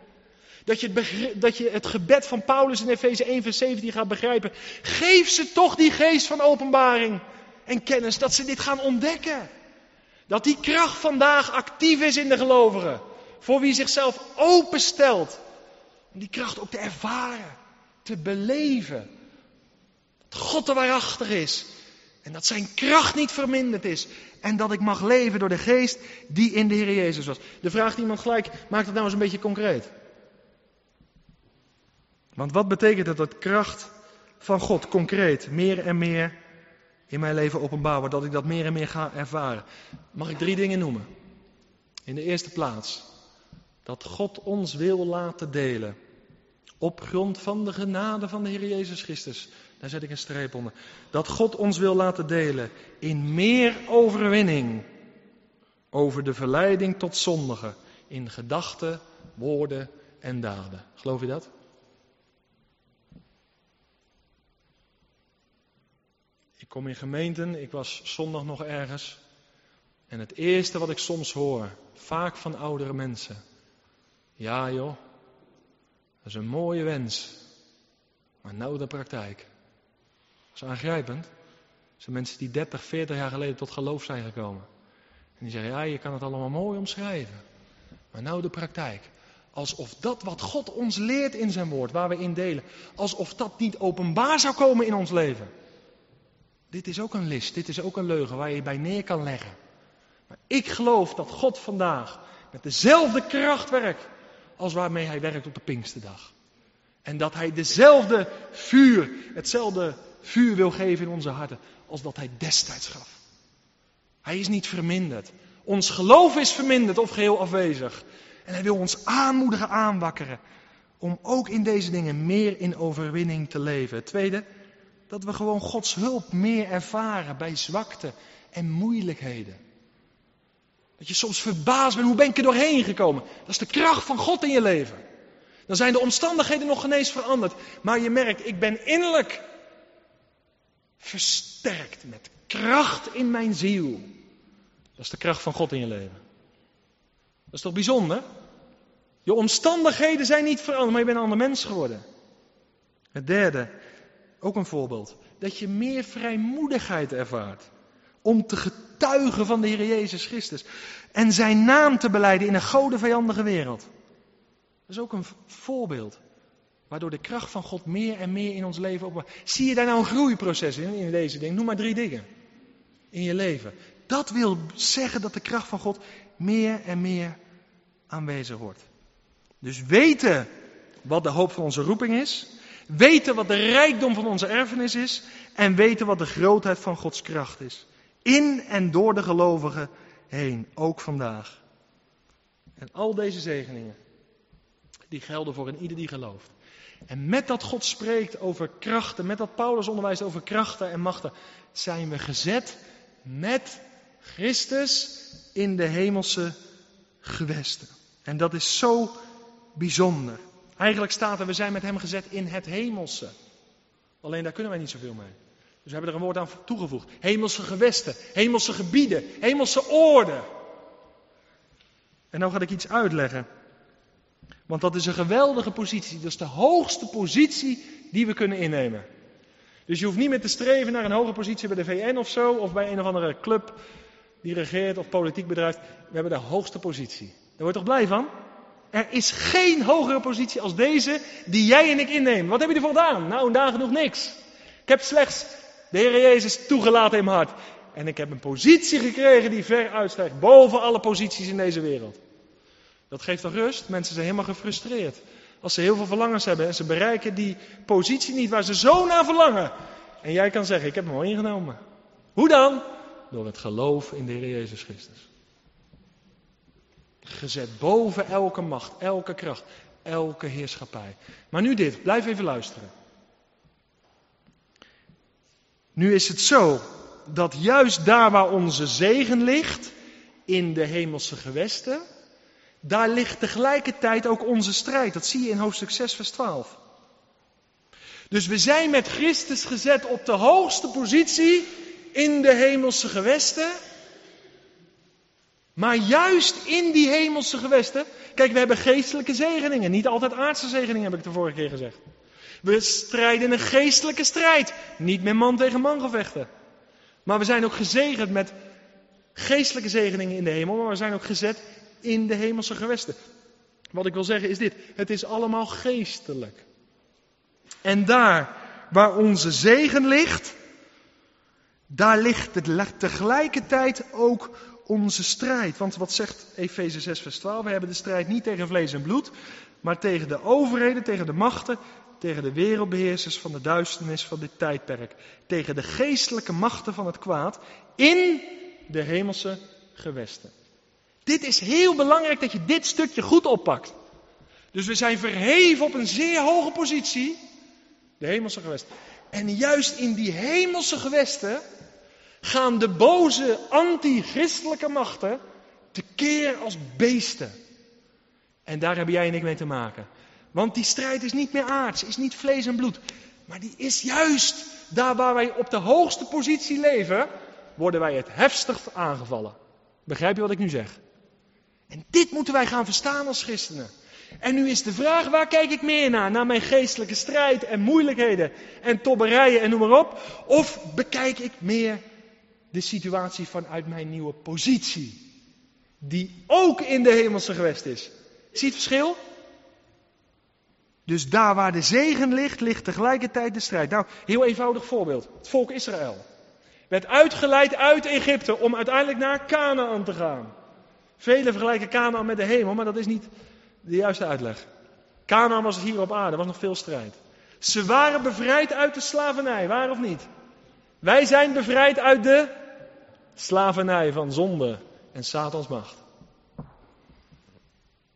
Dat, je het dat je het gebed van Paulus in Efeze 1 vers 17 gaat begrijpen. Geef ze toch die geest van openbaring en kennis. Dat ze dit gaan ontdekken. Dat die kracht vandaag actief is in de gelovigen. Voor wie zichzelf openstelt. Om die kracht ook te ervaren. Te beleven. Dat God er waarachtig is. En dat zijn kracht niet verminderd is. En dat ik mag leven door de geest die in de Heer Jezus was. De vraagt iemand gelijk, maakt het nou eens een beetje concreet. Want wat betekent het dat kracht van God concreet meer en meer in mijn leven openbaar wordt? Dat ik dat meer en meer ga ervaren. Mag ik drie dingen noemen? In de eerste plaats, dat God ons wil laten delen. Op grond van de genade van de Heer Jezus Christus. Daar zet ik een streep onder. Dat God ons wil laten delen in meer overwinning over de verleiding tot zondigen. In gedachten, woorden en daden. Geloof je dat? Ik kom in gemeenten, ik was zondag nog ergens. En het eerste wat ik soms hoor, vaak van oudere mensen. Ja joh, dat is een mooie wens. Maar nou de praktijk. Dat is aangrijpend. zijn mensen die 30, 40 jaar geleden tot geloof zijn gekomen. En die zeggen, ja, je kan het allemaal mooi omschrijven. Maar nou de praktijk. Alsof dat wat God ons leert in zijn woord, waar we in delen, alsof dat niet openbaar zou komen in ons leven. Dit is ook een list, dit is ook een leugen waar je bij neer kan leggen. Maar ik geloof dat God vandaag met dezelfde kracht werkt als waarmee hij werkt op de Pinksterdag. En dat hij dezelfde vuur, hetzelfde vuur wil geven in onze harten als dat hij destijds gaf. Hij is niet verminderd. Ons geloof is verminderd of geheel afwezig. En hij wil ons aanmoedigen, aanwakkeren. Om ook in deze dingen meer in overwinning te leven. Tweede, dat we gewoon Gods hulp meer ervaren bij zwakte en moeilijkheden. Dat je soms verbaasd bent, hoe ben ik er doorheen gekomen? Dat is de kracht van God in je leven. Dan zijn de omstandigheden nog genees veranderd. Maar je merkt, ik ben innerlijk versterkt met kracht in mijn ziel. Dat is de kracht van God in je leven. Dat is toch bijzonder? Je omstandigheden zijn niet veranderd, maar je bent een ander mens geworden. Het derde, ook een voorbeeld. Dat je meer vrijmoedigheid ervaart. Om te getuigen van de Heer Jezus Christus. En zijn naam te beleiden in een godenvijandige wereld. Dat is ook een voorbeeld. Waardoor de kracht van God meer en meer in ons leven op. Zie je daar nou een groeiproces in, in deze dingen? Noem maar drie dingen. In je leven. Dat wil zeggen dat de kracht van God meer en meer aanwezig wordt. Dus weten wat de hoop van onze roeping is. Weten wat de rijkdom van onze erfenis is. En weten wat de grootheid van Gods kracht is. In en door de gelovigen heen, ook vandaag. En al deze zegeningen, die gelden voor een ieder die gelooft. En met dat God spreekt over krachten, met dat Paulus onderwijst over krachten en machten, zijn we gezet met Christus in de hemelse gewesten. En dat is zo bijzonder. Eigenlijk staat er, we zijn met hem gezet in het hemelse. Alleen daar kunnen wij niet zoveel mee. Dus we hebben er een woord aan toegevoegd. Hemelse gewesten, hemelse gebieden, hemelse orde. En nou ga ik iets uitleggen. Want dat is een geweldige positie. Dat is de hoogste positie die we kunnen innemen. Dus je hoeft niet meer te streven naar een hoge positie bij de VN of zo, of bij een of andere club die regeert of politiek bedrijft. We hebben de hoogste positie. Daar word je toch blij van? Er is geen hogere positie als deze die jij en ik innemen. Wat heb je ervoor gedaan? Nou, nagenoeg niks. Ik heb slechts de Heer Jezus toegelaten in mijn hart. En ik heb een positie gekregen die ver uitstijgt boven alle posities in deze wereld. Dat geeft toch rust? Mensen zijn helemaal gefrustreerd. Als ze heel veel verlangens hebben en ze bereiken die positie niet waar ze zo naar verlangen. En jij kan zeggen, ik heb hem al ingenomen. Hoe dan? Door het geloof in de Heer Jezus Christus. Gezet boven elke macht, elke kracht, elke heerschappij. Maar nu dit, blijf even luisteren. Nu is het zo dat juist daar waar onze zegen ligt, in de hemelse gewesten, daar ligt tegelijkertijd ook onze strijd. Dat zie je in hoofdstuk 6, vers 12. Dus we zijn met Christus gezet op de hoogste positie in de hemelse gewesten. Maar juist in die hemelse gewesten. Kijk, we hebben geestelijke zegeningen. Niet altijd aardse zegeningen, heb ik de vorige keer gezegd. We strijden een geestelijke strijd. Niet met man tegen man gevechten. Maar we zijn ook gezegend met geestelijke zegeningen in de hemel. Maar we zijn ook gezet in de hemelse gewesten. Wat ik wil zeggen is dit: het is allemaal geestelijk. En daar waar onze zegen ligt, daar ligt tegelijkertijd ook onze strijd. Want wat zegt Efeze 6, vers 12? We hebben de strijd niet tegen vlees en bloed, maar tegen de overheden, tegen de machten, tegen de wereldbeheersers van de duisternis van dit tijdperk. Tegen de geestelijke machten van het kwaad in de hemelse gewesten. Dit is heel belangrijk dat je dit stukje goed oppakt. Dus we zijn verheven op een zeer hoge positie, de hemelse gewesten. En juist in die hemelse gewesten gaan de boze anti-christelijke machten tekeer als beesten. En daar hebben jij en ik mee te maken. Want die strijd is niet meer aards, is niet vlees en bloed. Maar die is juist daar waar wij op de hoogste positie leven, worden wij het heftigst aangevallen. Begrijp je wat ik nu zeg? En dit moeten wij gaan verstaan als christenen. En nu is de vraag, waar kijk ik meer naar? Naar mijn geestelijke strijd en moeilijkheden en tobberijen en noem maar op? Of bekijk ik meer de situatie vanuit mijn nieuwe positie? Die ook in de hemelse gewest is. Zie het verschil? Dus daar waar de zegen ligt, ligt tegelijkertijd de strijd. Nou, heel eenvoudig voorbeeld. Het volk Israël werd uitgeleid uit Egypte om uiteindelijk naar Canaan te gaan. Velen vergelijken Canaan met de hemel, maar dat is niet de juiste uitleg. Canaan was hier op aarde, was nog veel strijd. Ze waren bevrijd uit de slavernij, waar of niet? Wij zijn bevrijd uit de slavernij van zonde en Satans macht.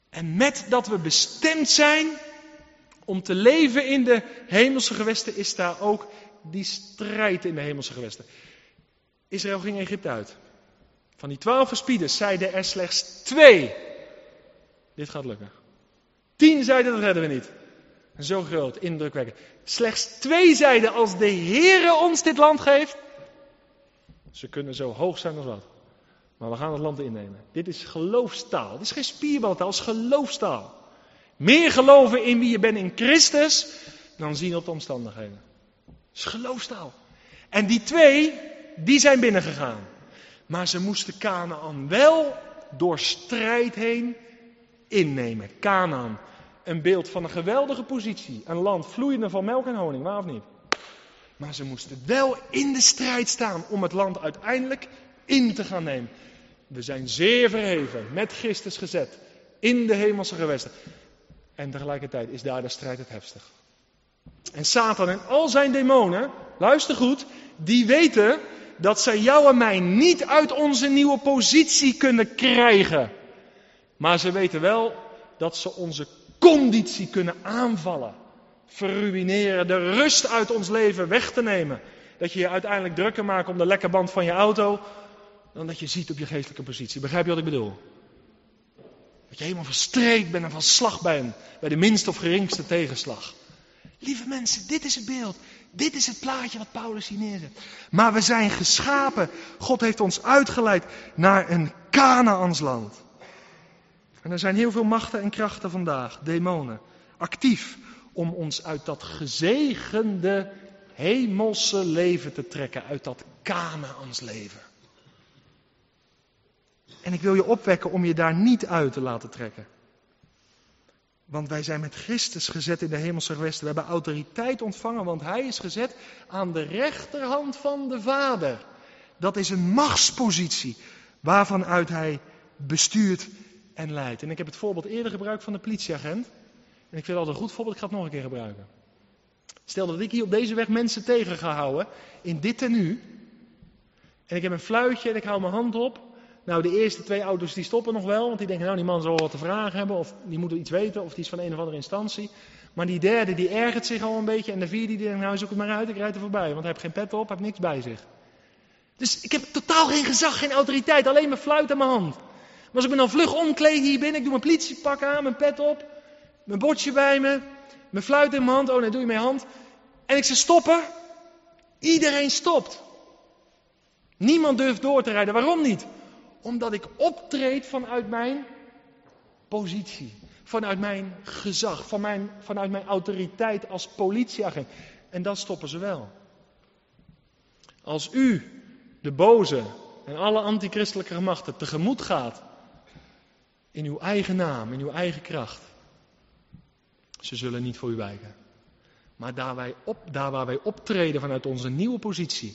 En met dat we bestemd zijn om te leven in de hemelse gewesten, is daar ook die strijd in de hemelse gewesten. Israël ging Egypte uit. Van die twaalf verspieders zeiden er slechts twee. Dit gaat lukken. Tien zeiden dat redden we niet. Zo groot, indrukwekkend. Slechts twee zeiden als de Heere ons dit land geeft. Ze kunnen zo hoog zijn als wat. Maar we gaan het land innemen. Dit is geloofstaal. Dit is geen spierbaltaal, het is geloofstaal. Meer geloven in wie je bent in Christus dan zien op de omstandigheden. Dat is geloofstaal. En die twee, die zijn binnengegaan. Maar ze moesten Canaan wel door strijd heen innemen. Canaan, een beeld van een geweldige positie. Een land vloeiende van melk en honing, waar of niet? Maar ze moesten wel in de strijd staan om het land uiteindelijk in te gaan nemen. We zijn zeer verheven, met Christus gezet, in de hemelse gewesten. En tegelijkertijd is daar de strijd het heftig. En Satan en al zijn demonen, luister goed, die weten dat zij jou en mij niet uit onze nieuwe positie kunnen krijgen. Maar ze weten wel dat ze onze conditie kunnen aanvallen, verruineren, de rust uit ons leven weg te nemen. Dat je je uiteindelijk drukker maakt om de lekke band van je auto, dan dat je ziet op je geestelijke positie. Begrijp je wat ik bedoel? Dat je helemaal verstreekt bent en van slag bent bij de minste of geringste tegenslag. Lieve mensen, dit is het beeld. Dit is het plaatje wat Paulus hier neerzet. Maar we zijn geschapen. God heeft ons uitgeleid naar een Kanaans En er zijn heel veel machten en krachten vandaag, demonen, actief om ons uit dat gezegende hemelse leven te trekken, uit dat Kanaans leven. En ik wil je opwekken om je daar niet uit te laten trekken. Want wij zijn met Christus gezet in de hemelse gewesten. We hebben autoriteit ontvangen, want Hij is gezet aan de rechterhand van de Vader. Dat is een machtspositie waarvan uit Hij bestuurt en leidt. En ik heb het voorbeeld eerder gebruikt van de politieagent. En ik vind altijd een goed voorbeeld, ik ga het nog een keer gebruiken. Stel dat ik hier op deze weg mensen tegen ga houden, in dit en nu. En ik heb een fluitje en ik hou mijn hand op. Nou, de eerste twee auto's die stoppen nog wel, want die denken, nou, die man zal wat te vragen hebben, of die moet iets weten, of die is van een of andere instantie. Maar die derde, die ergert zich al een beetje, en de vierde, die denkt, nou, zoek het maar uit, ik rijd er voorbij, want hij heeft geen pet op, hij heeft niks bij zich. Dus ik heb totaal geen gezag, geen autoriteit, alleen mijn fluit in mijn hand. Maar als ik me dan vlug omkleed hier binnen, ik doe mijn politiepak aan, mijn pet op, mijn bordje bij me, mijn fluit in mijn hand, oh nee, doe je mijn hand. En ik zeg stoppen. Iedereen stopt. Niemand durft door te rijden. Waarom niet? Omdat ik optreed vanuit mijn positie. Vanuit mijn gezag. Van mijn, vanuit mijn autoriteit als politieagent. En dat stoppen ze wel. Als u, de boze en alle antichristelijke machten tegemoet gaat. In uw eigen naam, in uw eigen kracht. Ze zullen niet voor u wijken. Maar daar, wij op, daar waar wij optreden vanuit onze nieuwe positie.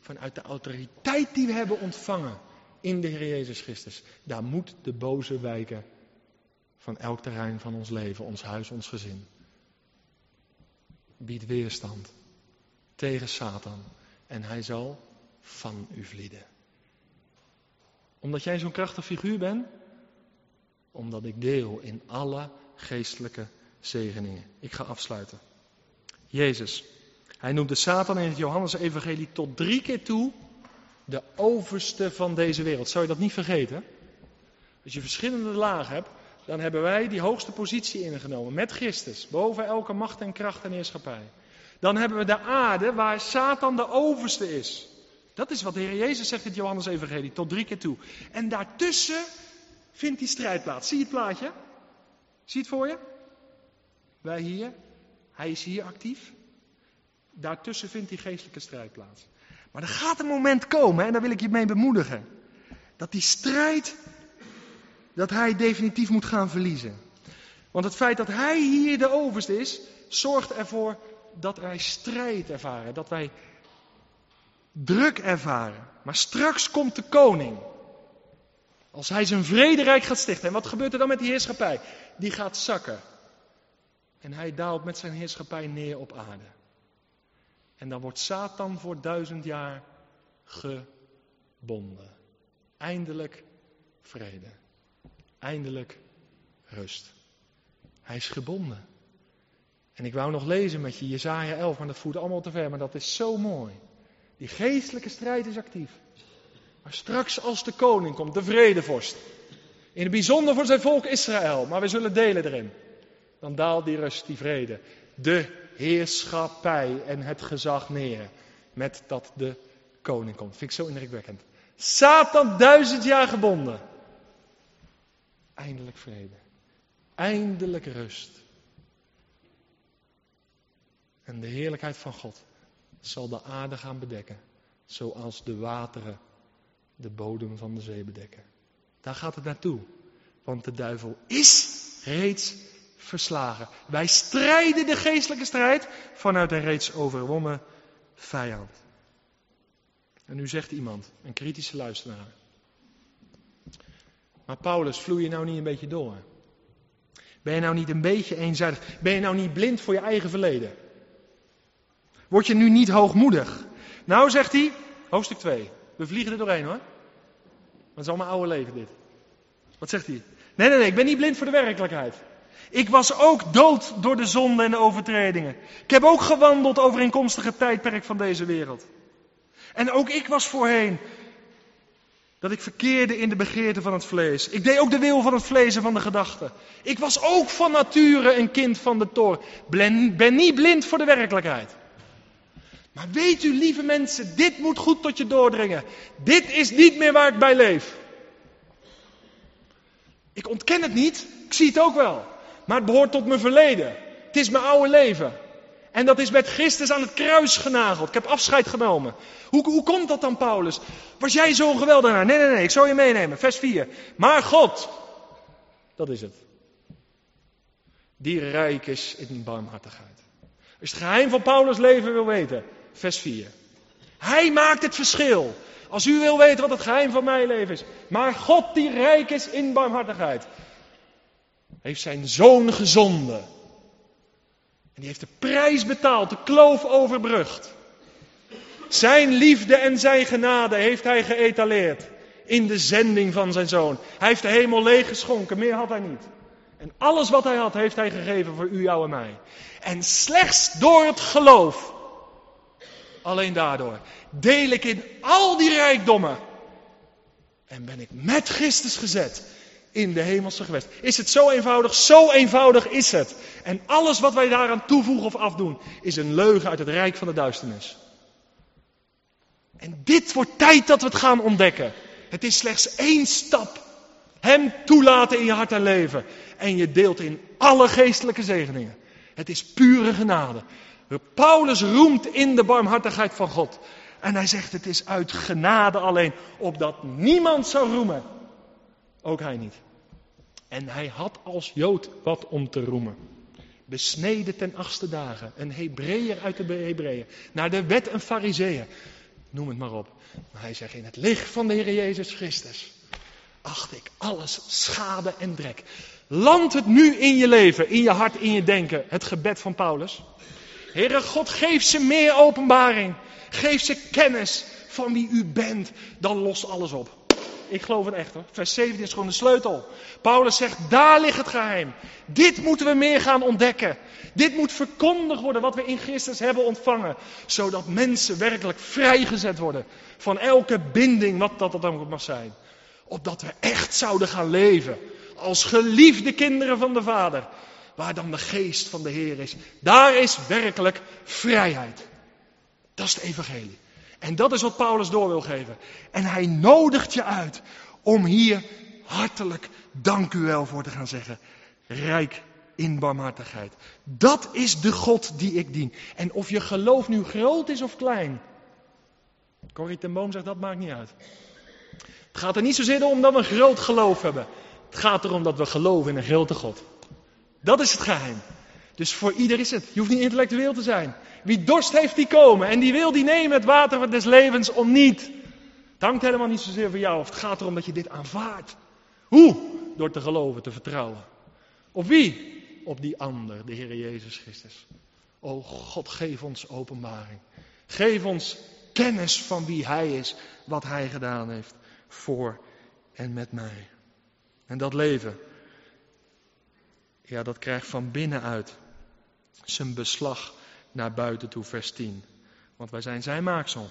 Vanuit de autoriteit die we hebben ontvangen in de Heer Jezus Christus. Daar moet de boze wijken van elk terrein van ons leven, ons huis, ons gezin. Bied weerstand tegen Satan en hij zal van u vlieden. Omdat jij zo'n krachtig figuur bent? Omdat ik deel in alle geestelijke zegeningen. Ik ga afsluiten. Jezus, hij noemt de Satan in het Johannes-evangelie tot drie keer toe de overste van deze wereld. Zou je dat niet vergeten? Als je verschillende lagen hebt, dan hebben wij die hoogste positie ingenomen met Christus, boven elke macht en kracht en heerschappij. Dan hebben we de aarde waar Satan de overste is. Dat is wat de Heer Jezus zegt in Johannes Evangelie, tot drie keer toe. En daartussen vindt die strijd plaats. Zie je het plaatje? Zie het voor je? Wij hier, hij is hier actief. Daartussen vindt die geestelijke strijd plaats. Maar er gaat een moment komen, en daar wil ik je mee bemoedigen. Dat die strijd, dat hij definitief moet gaan verliezen. Want het feit dat hij hier de overste is, zorgt ervoor dat wij strijd ervaren. Dat wij druk ervaren. Maar straks komt de koning. Als hij zijn vrederijk gaat stichten. En wat gebeurt er dan met die heerschappij? Die gaat zakken. En hij daalt met zijn heerschappij neer op aarde. En dan wordt Satan voor duizend jaar gebonden. Eindelijk vrede. Eindelijk rust. Hij is gebonden. En ik wou nog lezen met je Jezaja 11, maar dat voert allemaal te ver. Maar dat is zo mooi. Die geestelijke strijd is actief. Maar straks als de koning komt, de vredevorst. In het bijzonder voor zijn volk Israël, maar we zullen delen erin. Dan daalt die rust, die vrede. De heerschappij en het gezag neer. Met dat de koning komt. Vind ik zo indrukwekkend. Satan duizend jaar gebonden. Eindelijk vrede. Eindelijk rust. En de heerlijkheid van God zal de aarde gaan bedekken. Zoals de wateren de bodem van de zee bedekken. Daar gaat het naartoe. Want de duivel is reeds verslagen. Wij strijden de geestelijke strijd vanuit een reeds overwonnen vijand. En nu zegt iemand, een kritische luisteraar. Maar Paulus, vloei je nou niet een beetje door? Ben je nou niet een beetje eenzijdig? Ben je nou niet blind voor je eigen verleden? Word je nu niet hoogmoedig? Nou, zegt hij, hoofdstuk 2. We vliegen er doorheen hoor. Dat is allemaal oude leven dit. Wat zegt hij? Nee, nee, nee, ik ben niet blind voor de werkelijkheid. Ik was ook dood door de zonde en de overtredingen. Ik heb ook gewandeld overeenkomstig het tijdperk van deze wereld. En ook ik was voorheen dat ik verkeerde in de begeerte van het vlees. Ik deed ook de wil van het vlees en van de gedachten. Ik was ook van nature een kind van de toor. Ben niet blind voor de werkelijkheid. Maar weet u, lieve mensen, dit moet goed tot je doordringen. Dit is niet meer waar ik bij leef. Ik ontken het niet, ik zie het ook wel. Maar het behoort tot mijn verleden. Het is mijn oude leven. En dat is met Christus aan het kruis genageld. Ik heb afscheid genomen. Hoe, hoe komt dat dan, Paulus? Was jij zo'n geweldenaar? Nee, nee, nee, ik zal je meenemen. Vers 4. Maar God, dat is het. Die rijk is in barmhartigheid. Als je het geheim van Paulus' leven wil weten, vers 4. Hij maakt het verschil. Als u wil weten wat het geheim van mijn leven is. Maar God die rijk is in barmhartigheid. Heeft zijn zoon gezonden. En die heeft de prijs betaald, de kloof overbrugd. Zijn liefde en zijn genade heeft hij geëtaleerd. In de zending van zijn zoon. Hij heeft de hemel leeggeschonken, meer had hij niet. En alles wat hij had, heeft hij gegeven voor u, jou en mij. En slechts door het geloof Alleen daardoor deel ik in al die rijkdommen. En ben ik met Christus gezet in de hemelse gewest. Is het zo eenvoudig? Zo eenvoudig is het. En alles wat wij daaraan toevoegen of afdoen, is een leugen uit het rijk van de duisternis. En dit wordt tijd dat we het gaan ontdekken. Het is slechts één stap. Hem toelaten in je hart en leven. En je deelt in alle geestelijke zegeningen. Het is pure genade. Paulus roemt in de barmhartigheid van God. En hij zegt het is uit genade alleen, opdat niemand zou roemen. Ook hij niet. En hij had als Jood wat om te roemen. Besneden ten achtste dagen, een Hebreeër uit de Hebreeën, naar de wet een Fariseeën. Noem het maar op. Maar hij zegt in het licht van de Heer Jezus Christus acht ik alles schade en drek. Land het nu in je leven, in je hart, in je denken, het gebed van Paulus. Heere God, geef ze meer openbaring. Geef ze kennis van wie u bent. Dan lost alles op. Ik geloof het echt hoor. Vers 17 is gewoon de sleutel. Paulus zegt, daar ligt het geheim. Dit moeten we meer gaan ontdekken. Dit moet verkondigd worden wat we in Christus hebben ontvangen. Zodat mensen werkelijk vrijgezet worden van elke binding, wat dat dan ook mag zijn. Opdat we echt zouden gaan leven als geliefde kinderen van de Vader waar dan de geest van de Heer is, daar is werkelijk vrijheid. Dat is het evangelie. En dat is wat Paulus door wil geven. En hij nodigt je uit om hier hartelijk dank u wel voor te gaan zeggen. rijk in barmhartigheid. Dat is de God die ik dien. En of je geloof nu groot is of klein. Corrie ten Boom zegt dat maakt niet uit. Het gaat er niet zozeer om dat we een groot geloof hebben. Het gaat erom dat we geloven in een grote God. Dat is het geheim. Dus voor ieder is het. Je hoeft niet intellectueel te zijn. Wie dorst heeft, die komen. En die wil die nemen het water des levens om niet. Het hangt helemaal niet zozeer voor jou. Of het gaat erom dat je dit aanvaardt. Hoe? Door te geloven, te vertrouwen. Op wie? Op die ander, de Heer Jezus Christus. O God, geef ons openbaring. Geef ons kennis van wie Hij is, wat Hij gedaan heeft voor en met mij. En dat leven, ja, dat krijgt van binnenuit zijn beslag naar buiten toe, vers 10. Want wij zijn zijn maaksel.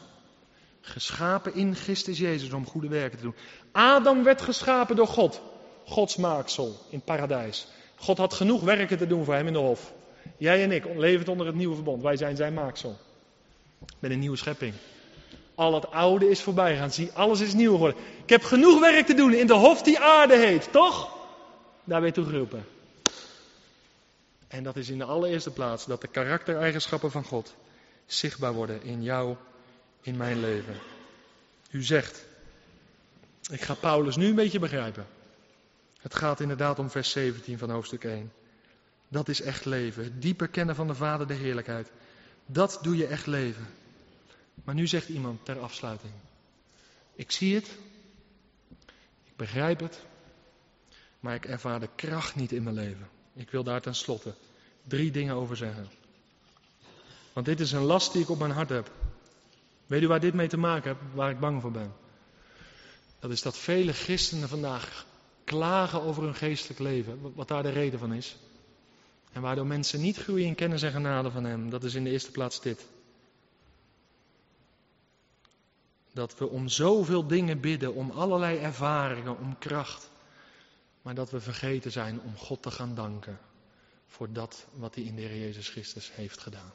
Geschapen in Christus Jezus om goede werken te doen. Adam werd geschapen door God. Gods maaksel in paradijs. God had genoeg werken te doen voor hem in de hof. Jij en ik leven onder het nieuwe verbond. Wij zijn zijn maaksel. Met een nieuwe schepping. Al het oude is voorbij gaan. Zie, alles is nieuw geworden. Ik heb genoeg werk te doen in de hof die aarde heet, toch? Daar ben je toe geroepen. En dat is in de allereerste plaats dat de karaktereigenschappen van God zichtbaar worden in jou, in mijn leven. U zegt, ik ga Paulus nu een beetje begrijpen. Het gaat inderdaad om vers 17 van hoofdstuk 1. Dat is echt leven. Het dieper kennen van de Vader, de heerlijkheid. Dat doe je echt leven. Maar nu zegt iemand ter afsluiting. Ik zie het. Ik begrijp het. Maar ik ervaar de kracht niet in mijn leven. Ik wil daar tenslotte drie dingen over zeggen. Want dit is een last die ik op mijn hart heb. Weet u waar dit mee te maken heeft, waar ik bang voor ben? Dat is dat vele christenen vandaag klagen over hun geestelijk leven, wat daar de reden van is. En waardoor mensen niet groeien in kennis en genade van Hem. Dat is in de eerste plaats dit. Dat we om zoveel dingen bidden, om allerlei ervaringen, om kracht. Maar dat we vergeten zijn om God te gaan danken voor dat wat hij in de Heer Jezus Christus heeft gedaan.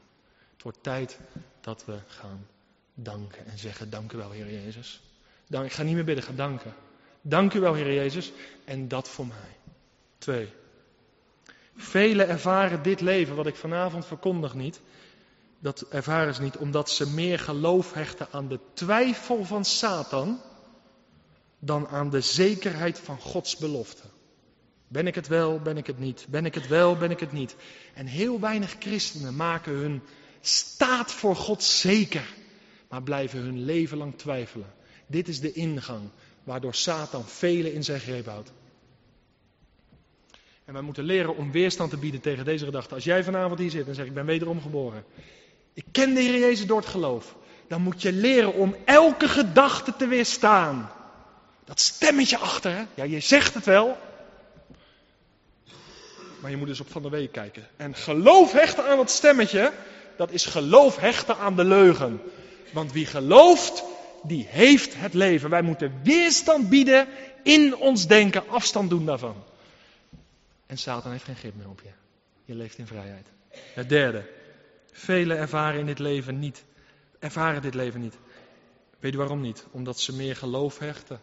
Het wordt tijd dat we gaan danken en zeggen: Dank u wel, Heer Jezus. Ik ga niet meer bidden, ga danken. Dank u wel, Heer Jezus. En dat voor mij. Twee. Velen ervaren dit leven, wat ik vanavond verkondig niet. Dat ervaren ze niet omdat ze meer geloof hechten aan de twijfel van Satan dan aan de zekerheid van Gods belofte. Ben ik het wel, ben ik het niet? Ben ik het wel, ben ik het niet? En heel weinig christenen maken hun staat voor God zeker, maar blijven hun leven lang twijfelen. Dit is de ingang waardoor Satan velen in zijn greep houdt. En wij moeten leren om weerstand te bieden tegen deze gedachte. Als jij vanavond hier zit en zegt: Ik ben wederom geboren. Ik ken de Heer Jezus door het geloof. Dan moet je leren om elke gedachte te weerstaan. Dat stemmetje achter, hè? Ja, je zegt het wel. Maar je moet dus op van de week kijken. En geloof hechten aan dat stemmetje, dat is geloof hechten aan de leugen. Want wie gelooft, die heeft het leven. Wij moeten weerstand bieden in ons denken, afstand doen daarvan. En Satan heeft geen grip meer op je. Je leeft in vrijheid. Het derde. Velen ervaren in dit leven niet. Ervaren dit leven niet. Weet u waarom niet? Omdat ze meer geloof hechten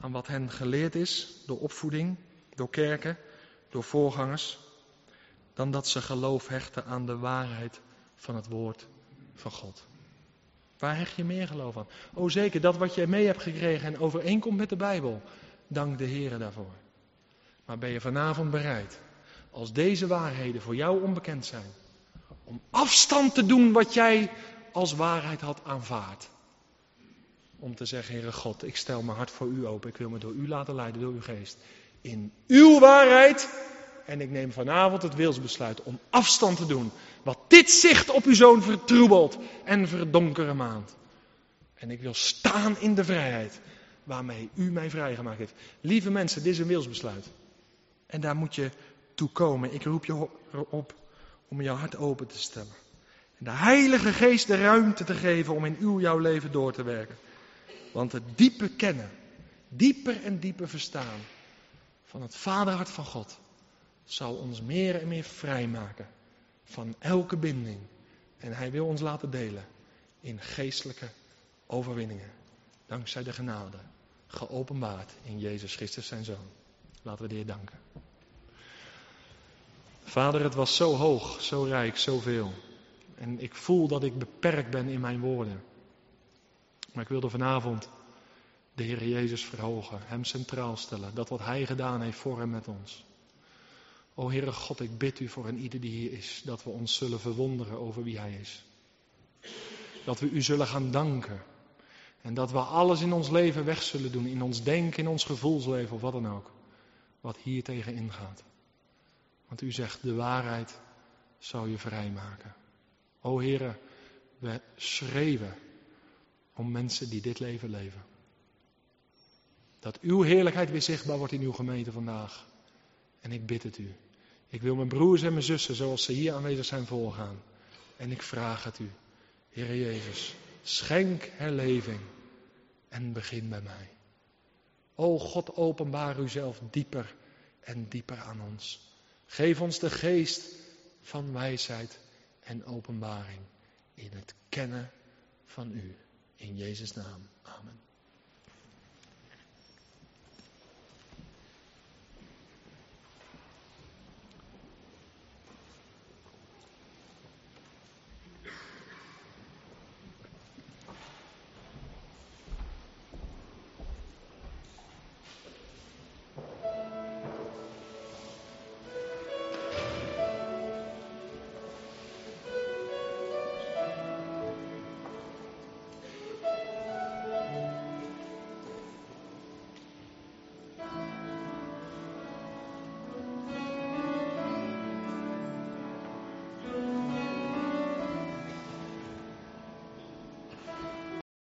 aan wat hen geleerd is door opvoeding, door kerken, door voorgangers, dan dat ze geloof hechten aan de waarheid van het woord van God. Waar hecht je meer geloof aan? Oh zeker, dat wat je mee hebt gekregen en overeenkomt met de Bijbel. Dank de Heer daarvoor. Maar ben je vanavond bereid, als deze waarheden voor jou onbekend zijn, om afstand te doen wat jij als waarheid had aanvaard? Om te zeggen, Heere God, ik stel mijn hart voor u open. Ik wil me door u laten leiden, door uw geest. In uw waarheid. En ik neem vanavond het wilsbesluit om afstand te doen. Wat dit zicht op uw zoon vertroebelt en verdonkeren maand. En ik wil staan in de vrijheid waarmee u mij vrijgemaakt heeft. Lieve mensen, dit is een wilsbesluit. En daar moet je toe komen. Ik roep je op om jouw hart open te stellen. En de Heilige Geest de ruimte te geven om in uw jouw leven door te werken. Want het diepe kennen, dieper en dieper verstaan van het vaderhart van God zal ons meer en meer vrijmaken van elke binding. En hij wil ons laten delen in geestelijke overwinningen. Dankzij de genade, geopenbaard in Jezus Christus zijn Zoon. Laten we de Heer danken. Vader, het was zo hoog, zo rijk, zoveel. En ik voel dat ik beperkt ben in mijn woorden. Maar ik wilde vanavond de Heer Jezus verhogen, Hem centraal stellen. Dat wat Hij gedaan heeft voor en met ons. O Heere God, ik bid u voor een ieder die hier is, dat we ons zullen verwonderen over wie Hij is. Dat we u zullen gaan danken. En dat we alles in ons leven weg zullen doen, in ons denken, in ons gevoelsleven of wat dan ook. Wat hier tegen ingaat. Want u zegt, de waarheid zou je vrijmaken. O Heere, we schreeuwen om mensen die dit leven leven. Dat uw heerlijkheid weer zichtbaar wordt in uw gemeente vandaag. En ik bid het u. Ik wil mijn broers en mijn zussen, zoals ze hier aanwezig zijn, voorgaan. En ik vraag het u, Heer Jezus, schenk herleving en begin bij mij. O God, openbaar uzelf dieper en dieper aan ons. Geef ons de geest van wijsheid en openbaring in het kennen van u. In Jezus' naam. Amen.